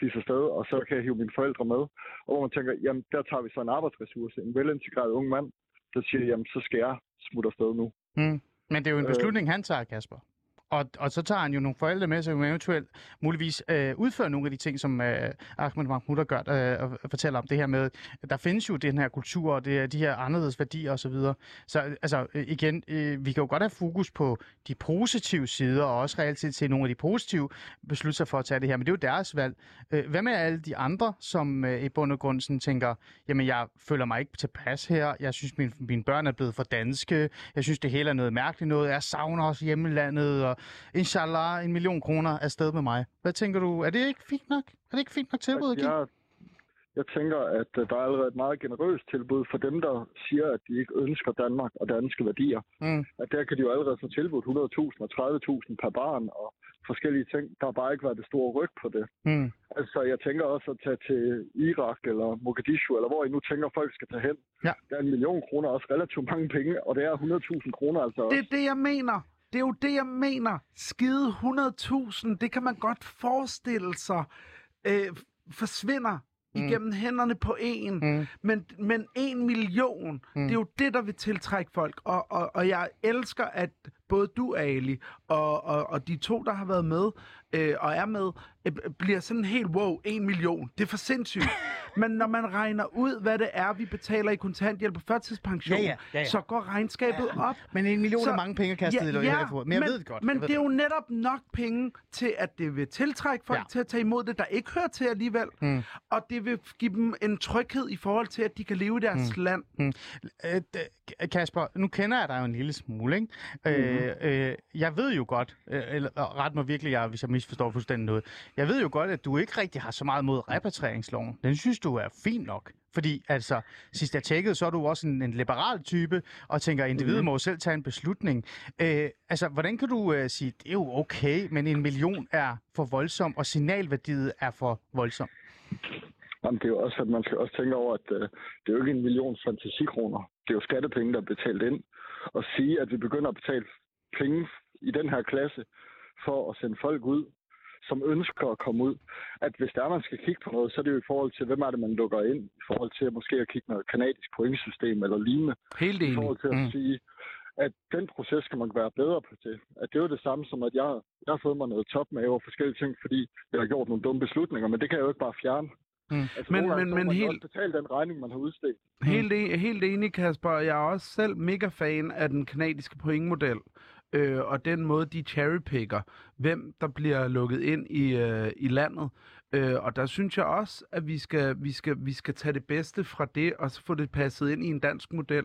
fise afsted, og så kan jeg hive mine forældre med. Og hvor man tænker, jamen der tager vi så en arbejdsressource, en velintegreret ung mand, der siger, jamen så skal jeg smutte afsted nu. Mm. Men det er jo en Øh. beslutning, han tager, Kasper. Og, og så tager han jo nogle forældre med, som eventuelt muligvis øh, udfører nogle af de ting, som øh, Ahmed Mahmoud gør, øh, og fortæller om det her med, at der findes jo den her kultur, og det, er de her anderledes værdier osv. Så, så øh, altså øh, igen, øh, vi kan jo godt have fokus på de positive sider, og også reelt set se nogle af de positive beslutninger for at tage det her, men det er jo deres valg. Øh, hvad med alle de andre, som øh, i bund og grund sådan tænker, jamen jeg føler mig ikke tilpas her, jeg synes mine, mine børn er blevet for danske, jeg synes det hele er noget mærkeligt noget, jeg savner også hjemmelandet, og inshallah en million kroner afsted med mig. Hvad tænker du, er det ikke fint nok? Er det ikke fint nok tilbud at give? Jeg, Jeg tænker, at øh, der er allerede et meget generøst tilbud for dem, der siger, at de ikke ønsker Danmark og danske værdier. Mm. At der kan de jo allerede få tilbudt 100.000 og 30.000 per barn og forskellige ting. Der har bare ikke været det store ryg på det. Mm. Altså, jeg tænker også at tage til Irak eller Mogadishu, eller hvor I nu tænker, folk skal tage hen. Ja. Der er en million kroner også relativt mange penge, og det er 100.000 kroner altså også. Det er det, jeg mener. Det er jo det, jeg mener. Skide 100.000, det kan man godt forestille sig, øh, forsvinder Mm. igennem hænderne på en. Mm. Men, men en million, mm. det er jo det, der vil tiltrække folk. Og, og, og jeg elsker, at både du, Ali, og, og, og de to, der har været med øh, og er med, øh, bliver sådan helt, wow, en million. Det er for sindssygt. Men når man regner ud, hvad det er, vi betaler i kontanthjælp og førtidspension, Ja, ja, ja, ja. så går regnskabet op. Men en million Så- er mange penge kastet ja, i ja, Men jeg men, ved det godt. Men det er jo netop nok penge til, at det vil tiltrække folk Ja. ja. til at tage imod det, der ikke hører til alligevel. Mm. Og det vil give dem en tryghed i forhold til, at de kan leve i deres mm. land. Øh, d- Kasper, nu kender jeg dig jo en lille smule, ikke? Mhm. Øh, øh, jeg ved jo godt, øh, eller ret mig virkelig, jeg, hvis jeg misforstår fuldstændig noget. Jeg ved jo godt, at du ikke rigtig har så meget mod repatrieringsloven. Den synes du er fin nok. Fordi altså, sidst jeg tjekkede, så er du også en, en liberal type, og tænker, at individet Mhm. må jo selv tage en beslutning. Øh, altså, hvordan kan du øh, sige, det er jo okay, men en million er for voldsom, og signalværdiet er for voldsom? Jamen, det er jo også, at man skal også tænke over, at øh, det er jo ikke en million fantasikroner. Det er jo skattepenge, der er betalt ind. Og sige, at vi begynder at betale penge i den her klasse for at sende folk ud, som ønsker at komme ud. At hvis der er, man skal kigge på noget, så er det jo i forhold til, hvem er det, man lukker ind. I forhold til at måske at kigge noget kanadisk pointsystem eller lignende. Helt I enig. forhold til at Mm. sige, at den proces skal man være bedre på til. At det er jo det samme som, at jeg, jeg har fået mig noget topmave og forskellige ting, fordi jeg har gjort nogle dumme beslutninger, men det kan jeg jo ikke bare fjerne. Mm. Altså, Men- men- men helt- betale den regning, man har udstedt. Helt, e- helt enig, Kasper. Jeg er også selv mega fan af den kanadiske pointmodel. Øh, og den måde, de cherrypicker, hvem der bliver lukket ind i, øh, i landet. Øh, og der synes jeg også, at vi skal, vi, skal, vi skal tage det bedste fra det, og så få det passet ind i en dansk model.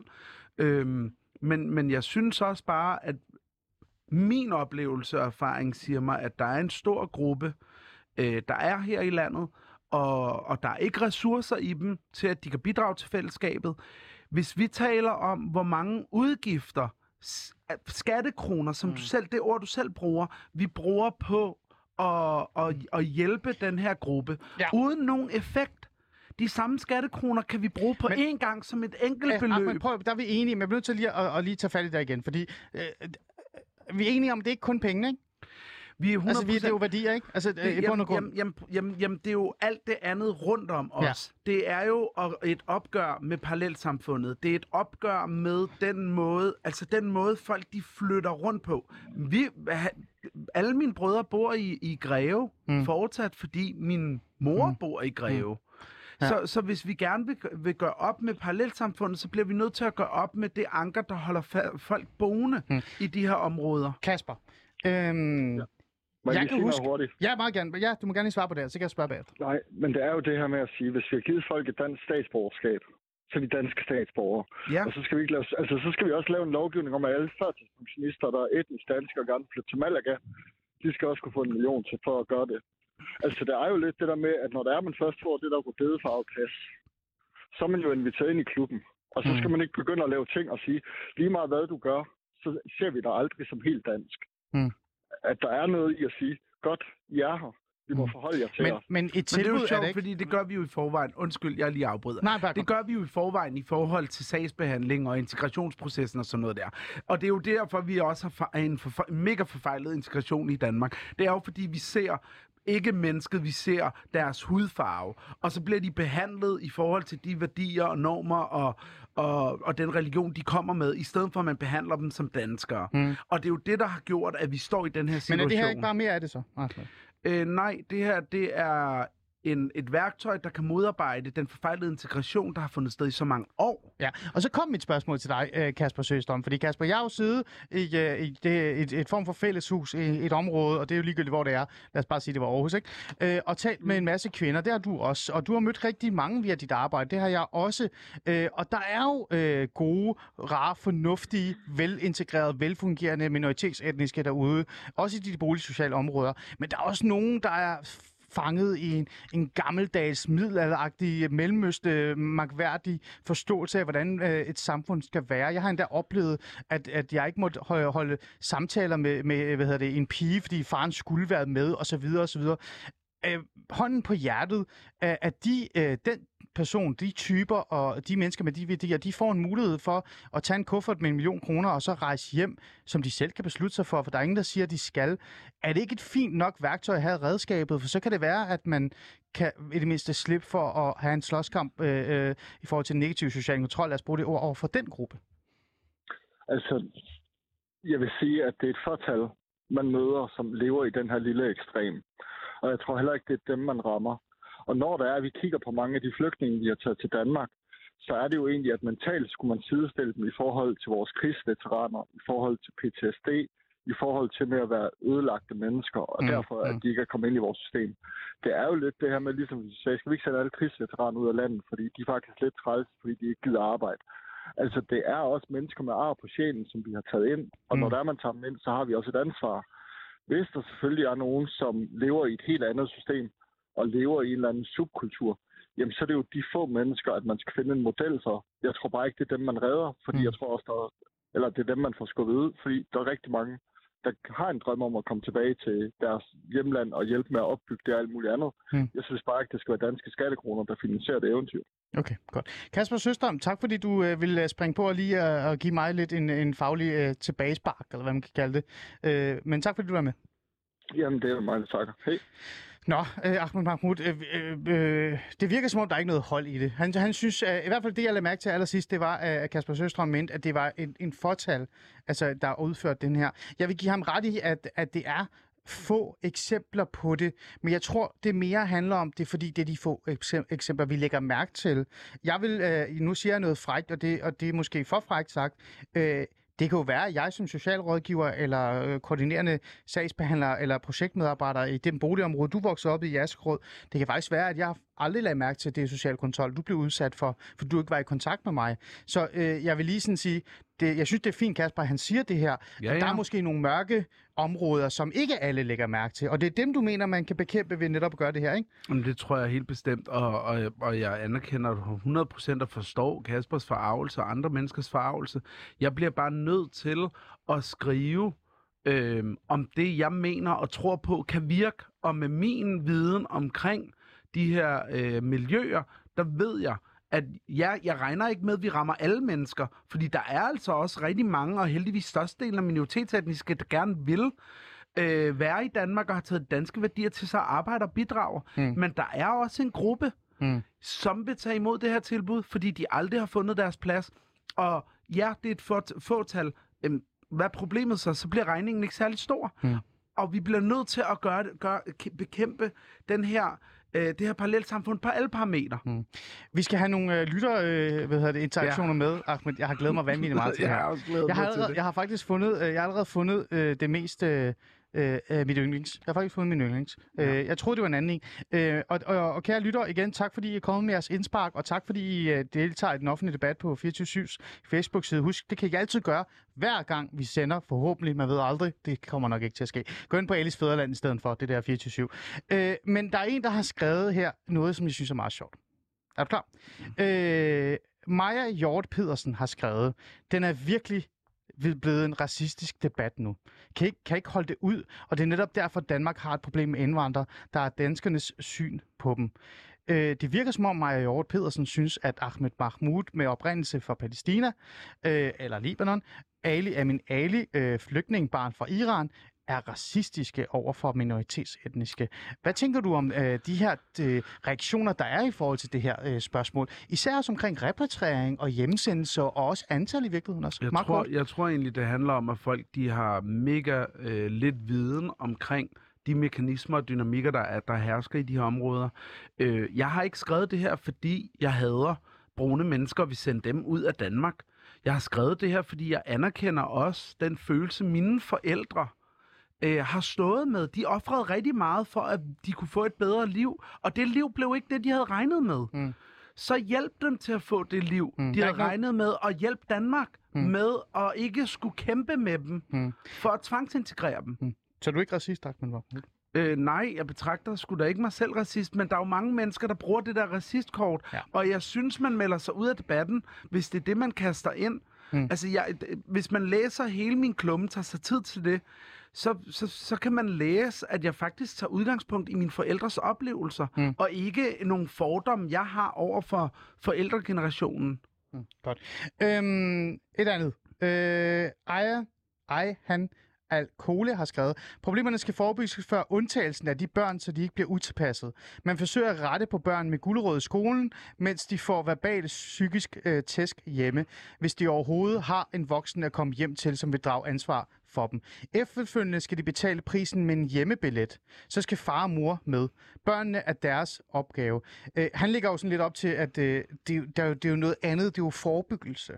Øh, men, men jeg synes også bare, at min oplevelse og erfaring siger mig, at der er en stor gruppe, øh, der er her i landet, og, og der er ikke ressourcer i dem til, at de kan bidrage til fællesskabet. Hvis vi taler om, hvor mange udgifter, skattekroner, som mm. du selv, det ord, du selv bruger, vi bruger på at, at, at hjælpe den her gruppe, Ja. uden nogen effekt. De samme skattekroner kan vi bruge på én gang som et enkelt Ja, beløb. men prøv, der er vi enige, men jeg bliver nødt til lige at, at lige tage fat i det igen, fordi øh, vi er enige om, det er ikke kun penge, ikke? Vi er 100%... Altså, vi, det er jo værdier, ikke? Altså, øh, i Det, bund og grund. jamen, jamen, jamen, jamen, det er jo alt det andet rundt om os. Ja. Det er jo et opgør med parallelsamfundet. Det er et opgør med den måde, altså den måde folk de flytter rundt på. Vi, alle mine brødre bor i, i Greve Mm. mm. fortsat, fordi min mor Mm. mm. bor i Greve. Ja. Så, så hvis vi gerne vil, vil gøre op med parallelsamfundet, så bliver vi nødt til at gøre op med det anker, der holder fa- folk boende Mm. mm. i de her områder. Kasper, øhm, ja. Må Jeg jeg, kan huske- hurtigt? ja, meget gerne. Ja, du må gerne lige svare på det så kan jeg spørge bagefter. Nej, men det er jo det her med at sige, hvis vi har givet folk et dansk statsborgerskab, så er de danske statsborgere. Ja. Og så skal vi ikke lave, altså så skal vi også lave en lovgivning om, at alle førtidspensionister, der er etnisk danske og gerne flytte til Malaga, de skal også kunne få en million til for at gøre det. Altså, der er jo lidt det der med, at når der er, man først får det der rødbedefarvet pas, så er man jo inviteret ind i klubben. Og så skal Mm. man ikke begynde at lave ting og sige, lige meget hvad du gør, så ser vi dig aldrig som helt dansk. Mm. At der er noget i at sige, godt, I er her. Vi må Mm. forholde jer til Men, os. men et Men det er tilbud jo er sjovt, det ikke... fordi det gør vi jo i forvejen. Undskyld, jeg lige afbryder. Nej, bare Det gør vi jo i forvejen i forhold til sagsbehandling og integrationsprocessen og sådan noget der. Og det er jo derfor, vi også har en forfe- mega forfejlet integration i Danmark. Det er jo fordi, vi ser ikke mennesket, vi ser deres hudfarve. Og så bliver de behandlet i forhold til de værdier og normer og, og, og den religion, de kommer med, i stedet for at man behandler dem som danskere. Mm. Og det er jo det, der har gjort, at vi står i den her Men situation. er det her ikke bare mere af det så? Rasmus? Øh, nej, det her det er en, et værktøj, der kan modarbejde den forfejlede integration, der har fundet sted i så mange år. Ja, og så kom mit spørgsmål til dig, øh, Kasper Søstrøm, fordi Kasper, jeg har jo siddet i, øh, i det, et, et form for fælleshus i et område, og det er jo ligegyldigt, hvor det er. Lad os bare sige, det var Aarhus, ikke? Øh, og talt med en masse kvinder, det har du også, og du har mødt rigtig mange via dit arbejde, det har jeg også. Og der er jo gode, rare, fornuftige, velintegrerede, velfungerende minoritetsetniske derude, også i de boligsociale områder, men der er også nogen, der er fanget i en, en gammeldags, middelalderagtig, mellemøste, magværdig forståelse af, hvordan øh, et samfund skal være. Jeg har endda oplevet, at, at jeg ikke måtte holde, holde samtaler med, med hvad hedder det, en pige, fordi faren skulle være med, osv. osv. Øh, hånden på hjertet, øh, at de, øh, den person, de typer og de mennesker med de værdier, de får en mulighed for at tage en kuffert med en million kroner og så rejse hjem, som de selv kan beslutte sig for, for der er ingen, der siger, at de skal. Er det ikke et fint nok værktøj at have redskabet? For så kan det være, at man kan i det mindste slippe for at have en slåskamp øh, øh, i forhold til negativ social kontrol. Lad os bruge det ord over for den gruppe. Altså, jeg vil sige, at det er et fortal, man møder, som lever i den her lille ekstrem. Og jeg tror heller ikke, det er dem, man rammer. Og når der er, at vi kigger på mange af de flygtninge, vi har taget til Danmark, så er det jo egentlig, at mentalt skulle man sidestille dem i forhold til vores krigsveteraner, i forhold til PTSD, i forhold til med at være ødelagte mennesker, og Mm, derfor, at mm. de ikke er kommet ind i vores system. Det er jo lidt det her med, ligesom vi sagde, skal vi ikke sætte alle krigsveteraner ud af landet, fordi de er faktisk lidt træls, fordi de ikke gider arbejde. Altså, det er også mennesker med ar på sjælen, som vi har taget ind, og Mm. når der er man tager dem ind, så har vi også et ansvar. Hvis der selvfølgelig er nogen, som lever i et helt andet system, og lever i en eller anden subkultur, jamen så er det jo de få mennesker, at man skal finde en model for. Jeg tror bare ikke, det er dem, man redder, fordi Mm. jeg tror også, der er, eller det er dem, man får skubbet ud, fordi der er rigtig mange, der har en drøm om at komme tilbage til deres hjemland og hjælpe med at opbygge det og alt muligt andet. Mm. Jeg synes bare ikke, det skal være danske skattekroner, der finansierer det eventyr. Okay, godt. Kasper Søstrøm, tak fordi du øh, vil øh, springe på og lige øh, og give mig lidt en, en faglig øh, tilbagespark, eller hvad man kan kalde det. Øh, men tak fordi du var med. Jamen, det er mig, der takker. Hej. Nå, øh, Ahmed Mahmoud, øh, øh, øh, det virker som om, der er ikke noget hold i det. Han, han synes, øh, i hvert fald det, jeg lagde mærke til allersidst, det var, at Kasper Søstrøm mente, at det var en, en fortal, altså, der udført den her. Jeg vil give ham ret i, at, at det er få eksempler på det, men jeg tror, det mere handler om det, fordi det er de få eksempler, vi lægger mærke til. Jeg vil, øh, nu siger jeg noget frægt, og det, og det er måske for frægt sagt, øh, det kan jo være, at jeg som socialrådgiver eller øh, koordinerende sagsbehandler eller projektmedarbejder i den boligområde, du voksede op i i Askerød, det kan faktisk være, at jeg aldrig lagde mærke til det social kontrol, du blev udsat for, for du ikke var i kontakt med mig. Så øh, jeg vil lige sådan sige, det, jeg synes, det er fint, Kasper, at han siger det her. Ja, Der er ja. måske nogle mørke områder, som ikke alle lægger mærke til, og det er dem, du mener, man kan bekæmpe ved netop at gøre det her, ikke? Jamen, det tror jeg helt bestemt, og, og, og jeg anerkender 100% og forstår Kaspers forarvelse og andre menneskers forarvelse. Jeg bliver bare nødt til at skrive øh, om det, jeg mener og tror på, kan virke, og med min viden omkring de her øh, miljøer, der ved jeg, at ja, jeg regner ikke med, at vi rammer alle mennesker, fordi der er altså også rigtig mange, og heldigvis størstedelen af minoritetsetniske, der gerne vil øh, være i Danmark og har taget danske værdier til sig og arbejder og bidrager. Mm. Men der er også en gruppe, Mm. som vil tage imod det her tilbud, fordi de aldrig har fundet deres plads. Og ja, det er et fåt- fåtal. Øhm, hvad er problemet så? Så bliver regningen ikke særlig stor. Mm. Og vi bliver nødt til at gøre, gøre, bekæmpe den her, øh, det her parallelsamfund på alle parametre. Vi skal have nogle øh, lytter, øh, hvad hedder det, interaktioner ja. med, Ahmed. Jeg har glædet mig vanvittigt meget til det jeg her. Jeg har, allerede, jeg har faktisk fundet, øh, jeg har allerede fundet øh, det mest øh, øh, af mit yndlings. Jeg har faktisk fundet min yndlings. Ja. Øh, jeg troede, det var en anden en. Øh, og, og, og kære lytter, igen, tak fordi I er kommet med jeres indspark, og tak fordi I øh, deltager i den offentlige debat på 24-7's Facebook-side. Husk, det kan I altid gøre, hver gang vi sender, forhåbentlig, man ved aldrig, det kommer nok ikke til at ske. Gå ind på Alice Fæderland i stedet for, det der 24-7. Øh, men der er en, der har skrevet her noget, som jeg synes er meget sjovt. Er du klar? Øh, Maja Hjort Pedersen har skrevet, den er virkelig blevet en racistisk debat nu. Kan ikke, kan ikke holde det ud, og det er netop derfor, at Danmark har et problem med indvandrere, der er danskernes syn på dem. Øh, det virker som om Maja Hjort Pedersen synes, at Ahmed Mahmoud med oprindelse fra Palæstina, øh, eller Libanon, Ali Amin Ali, øh, flygtningebarn fra Iran, er racistiske over for minoritetsetniske. Hvad tænker du om øh, de her øh, reaktioner, der er i forhold til det her øh, spørgsmål? Især omkring repatriering og hjemsendelse og også antal i virkeligheden også. Jeg tror, jeg tror egentlig, det handler om, at folk de har mega øh, lidt viden omkring de mekanismer og dynamikker, der, er, der hersker i de her områder. Øh, jeg har ikke skrevet det her, fordi jeg hader brune mennesker, og vi sender dem ud af Danmark. Jeg har skrevet det her, fordi jeg anerkender også den følelse, mine forældre øh, har stået med. De offrede rigtig meget for, at de kunne få et bedre liv, og det liv blev ikke det, de havde regnet med. Mm. Så hjælp dem til at få det liv, Mm. mm. De havde noget- regnet med, og hjælp Danmark Mm. mm. med at ikke skulle kæmpe med dem Mm. for at tvangsintegrere dem. Så er du ikke racist, Ahmed Mahmoud? Øh, nej, jeg betragter sgu da ikke mig selv racist, men der er jo mange mennesker, der bruger det der racistkort, Ja. og jeg synes, man melder sig ud af debatten, hvis det er det, man kaster ind. Mm. Mm. Altså, jeg, hvis man læser hele min klumme, tager sig tid til det, så, så, så kan man læse, at jeg faktisk tager udgangspunkt i mine forældres oplevelser, Mm. og ikke nogle fordomme, jeg har over for forældregenerationen. Mm, godt. Øhm, et andet. Øh, Aya, Ej, han, Al-Kole har skrevet, problemerne skal forebygges før undtagelsen af de børn, så de ikke bliver utilpasset. Man forsøger at rette på børn med gulerod i skolen, mens de får verbal psykisk øh, tæsk hjemme, hvis de overhovedet har en voksen at komme hjem til, som vil drage ansvar for dem. Efterfølgende skal de betale prisen med en hjemmebillet. Så skal far og mor med. Børnene er deres opgave. Øh, han ligger jo sådan lidt op til, at øh, det, der, er det er jo noget andet. Det er jo forebyggelse.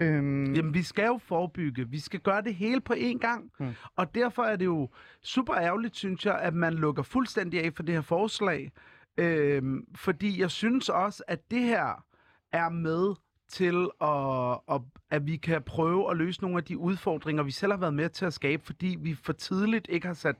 Øhm, Jamen, vi skal jo forebygge. Vi skal gøre det hele på én gang. Mm. Og derfor er det jo super ærgerligt, synes jeg, at man lukker fuldstændig af for det her forslag. Øhm, fordi jeg synes også, at det her er med til, at, at, at vi kan prøve at løse nogle af de udfordringer, vi selv har været med til at skabe, fordi vi for tidligt ikke har sat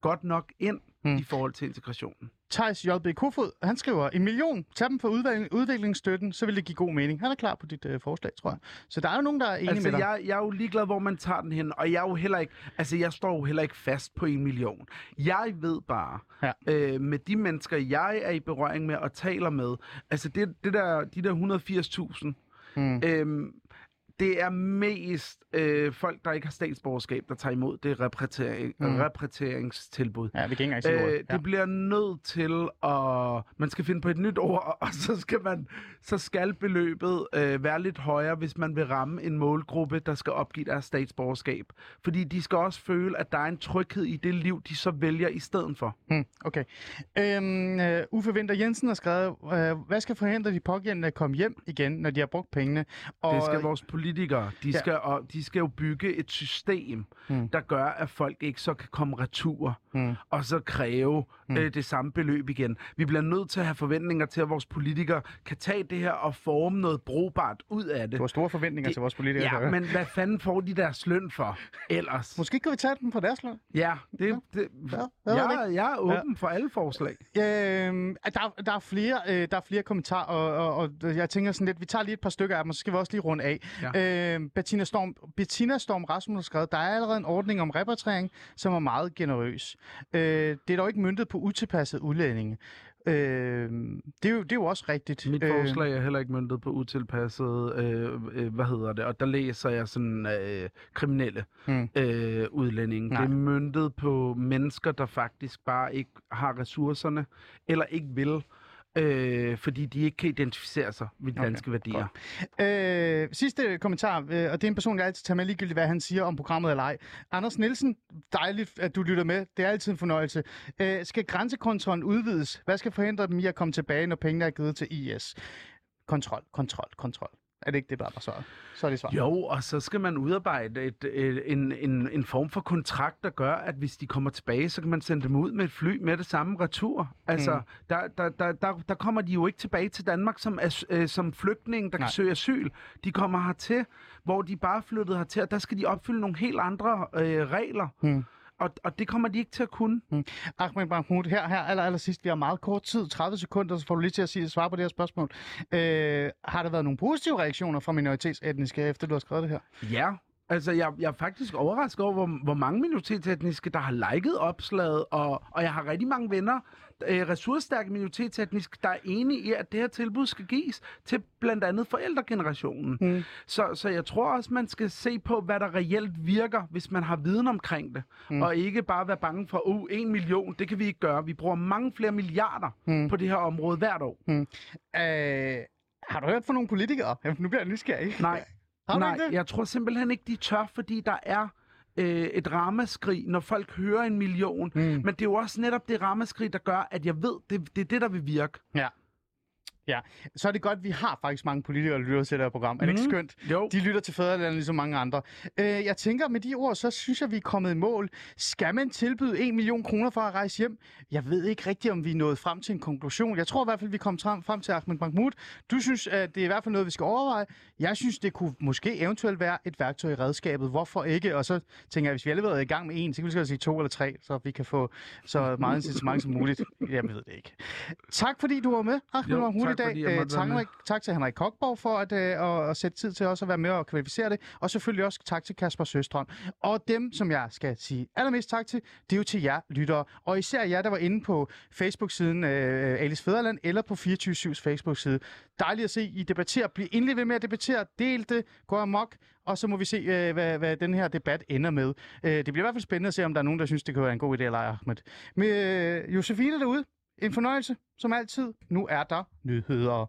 godt nok ind mm. i forhold til integrationen. Thijs J.B. Kofod, han skriver, en million, tag dem for udvikling, udviklingsstøtten, så vil det give god mening. Han er klar på dit øh, forslag, tror jeg. Så der er jo nogen, der er enige Altså, med dig. jeg, jeg er jo ligeglad, hvor man tager den hen, og jeg er jo heller ikke, altså, jeg står jo heller ikke fast på en million. Jeg ved bare, Ja. øh, med de mennesker, jeg er i berøring med og taler med, altså, det, det der, de der 180.000, Mm. øhm, det er mest øh, folk, der ikke har statsborgerskab, der tager imod det repatriering, Mm. mm. repatrieringstilbud. Ja, vi kan ikke engang Øh, ja. det bliver nødt til at... Man skal finde på et nyt ord, og så skal, man, så skal beløbet øh, være lidt højere, hvis man vil ramme en målgruppe, der skal opgive deres statsborgerskab. Fordi de skal også føle, at der er en tryghed i det liv, de så vælger i stedet for. Hmm, okay. Øhm, uh, Uffe Winter Jensen har skrevet, uh, hvad skal forhindre de pågældende at komme hjem igen, når de har brugt pengene? Og, Det skal vores politikere. De, Ja. skal, og, de skal jo bygge et system, Mm. der gør, at folk ikke så kan komme retur, Mm. og så kræve Mm. øh, det samme beløb igen. Vi bliver nødt til at have forventninger til, at vores politikere kan tage det her og forme noget brugbart ud af det. Du har store forventninger Det- til vores politikere. Ja, høre. men hvad fanden får de deres løn for ellers? Måske kan vi tage dem på deres løn. Ja, det, det, Ja, jeg jeg, jeg er åben ja. for alle forslag. Øhm, der, der, er flere, øh, der er flere kommentarer, og, og, og jeg tænker sådan lidt, vi tager lige et par stykker af dem, og så skal vi også lige runde af. Ja. Øhm, Bettina, Storm, Bettina Storm Rasmus har skrevet, der er allerede en ordning om repatriering, som er meget generøs. Øh, det er dog ikke myndet på utilpassede udlændinge. Øh, det, er jo, det er jo også rigtigt. Mit forslag er heller ikke møntet på utilpasset, øh, øh, hvad hedder det, og der læser jeg sådan øh, kriminelle Hmm. øh, udlændinge. Nej. Det er møntet på mennesker, der faktisk bare ikke har ressourcerne, eller ikke vil, øh, fordi de ikke kan identificere sig med de Okay, danske værdier. Øh, sidste kommentar, øh, og det er en person, jeg altid tager med ligegyldigt, hvad han siger om programmet eller ej. Anders Nielsen, dejligt, at du lytter med. Det er altid en fornøjelse. Øh, skal grænsekontrollen udvides? Hvad skal forhindre dem i at komme tilbage, når pengene er givet til IS? Kontrol, kontrol, kontrol. Er det ikke det, der er svaret? Så er det svaret. Jo, og så skal man udarbejde et, et, en, en, en form for kontrakt, der gør, at hvis de kommer tilbage, så kan man sende dem ud med et fly med det samme retur. Altså, Mm. der, der, der, der, der kommer de jo ikke tilbage til Danmark som, as, øh, som flygtninge, der Nej. kan søge asyl. De kommer hertil, hvor de bare er flyttet hertil, og der skal de opfylde nogle helt andre øh, regler. Mm. Og, og det kommer de ikke til at kunne. Ahmed Mahmoud, her, her aller, aller sidst, vi har meget kort tid, 30 sekunder, så får du lige til at sige, svare på det her spørgsmål. Øh, har der været nogle positive reaktioner fra minoritetsetniske, efter du har skrevet det her? Ja, altså jeg, jeg er faktisk overrasket over, hvor, hvor mange minoritetsetniske, der har liket opslaget, og, og jeg har rigtig mange venner, øh, ressourcestærke minoritetsetniske, der er enige i, at det her tilbud skal gives til blandt andet forældregenerationen. Mm. Så, så jeg tror også, man skal se på, hvad der reelt virker, hvis man har viden omkring det, Mm. mm. og ikke bare være bange for, uh, en million, det kan vi ikke gøre. Vi bruger mange flere milliarder Mm. mm. på det her område hvert år. Øh, har du hørt fra nogle politikere? Ja, nu bliver jeg nysgerrig. Nej, Har Nej, ikke det? jeg tror simpelthen ikke, de tør, fordi der er øh, et ramaskrig, når folk hører en million. Mm. Men det er jo også netop det ramaskrig, der gør, at jeg ved, det, det er det, der vil virke. Ja. Så er det godt, at vi har faktisk mange politikere, der lytter til det her program. Er det ikke Mhm. skønt? Jo. De lytter til fædrelandet ligesom mange andre. Øh, jeg tænker, med de ord, så synes jeg, vi er kommet i mål. Skal man tilbyde 1 million kroner for at rejse hjem? Jeg ved ikke rigtigt, om vi er nået frem til en konklusion. Jeg tror i hvert fald, vi kom frem, til Ahmed Mahmoud. Du synes, at det er i hvert fald noget, vi skal overveje. Jeg synes, det kunne måske eventuelt være et værktøj i redskabet. Hvorfor ikke? Og så tænker jeg, hvis vi allerede er i gang med en, så kan vi skal sige to eller tre, så vi kan få så meget incitament som muligt. Jeg ved det ikke. Tak fordi du var med, Ahmed Mahmoud, i tak, dag. fordi Øh, tak, tak til Henrik Kokborg for at, øh, at, sætte tid til også at være med og kvalificere det. Og selvfølgelig også tak til Kasper Søstrøm. Og dem, som jeg skal sige allermest tak til, det er jo til jer lyttere. Og især jer, der var inde på Facebook-siden øh, Alice Fæderland eller på 24-7's Facebook-side. Dejligt at se, I debatterer. Bliv endelig ved med at debattere. Del det. Gå amok. Og så må vi se, øh, hvad, hvad den her debat ender med. Øh, det bliver i hvert fald spændende at se, om der er nogen, der synes, det kan være en god idé eller ej, Ahmed. Med øh, Josefine derude, en fornøjelse, som altid. Nu er der nyheder.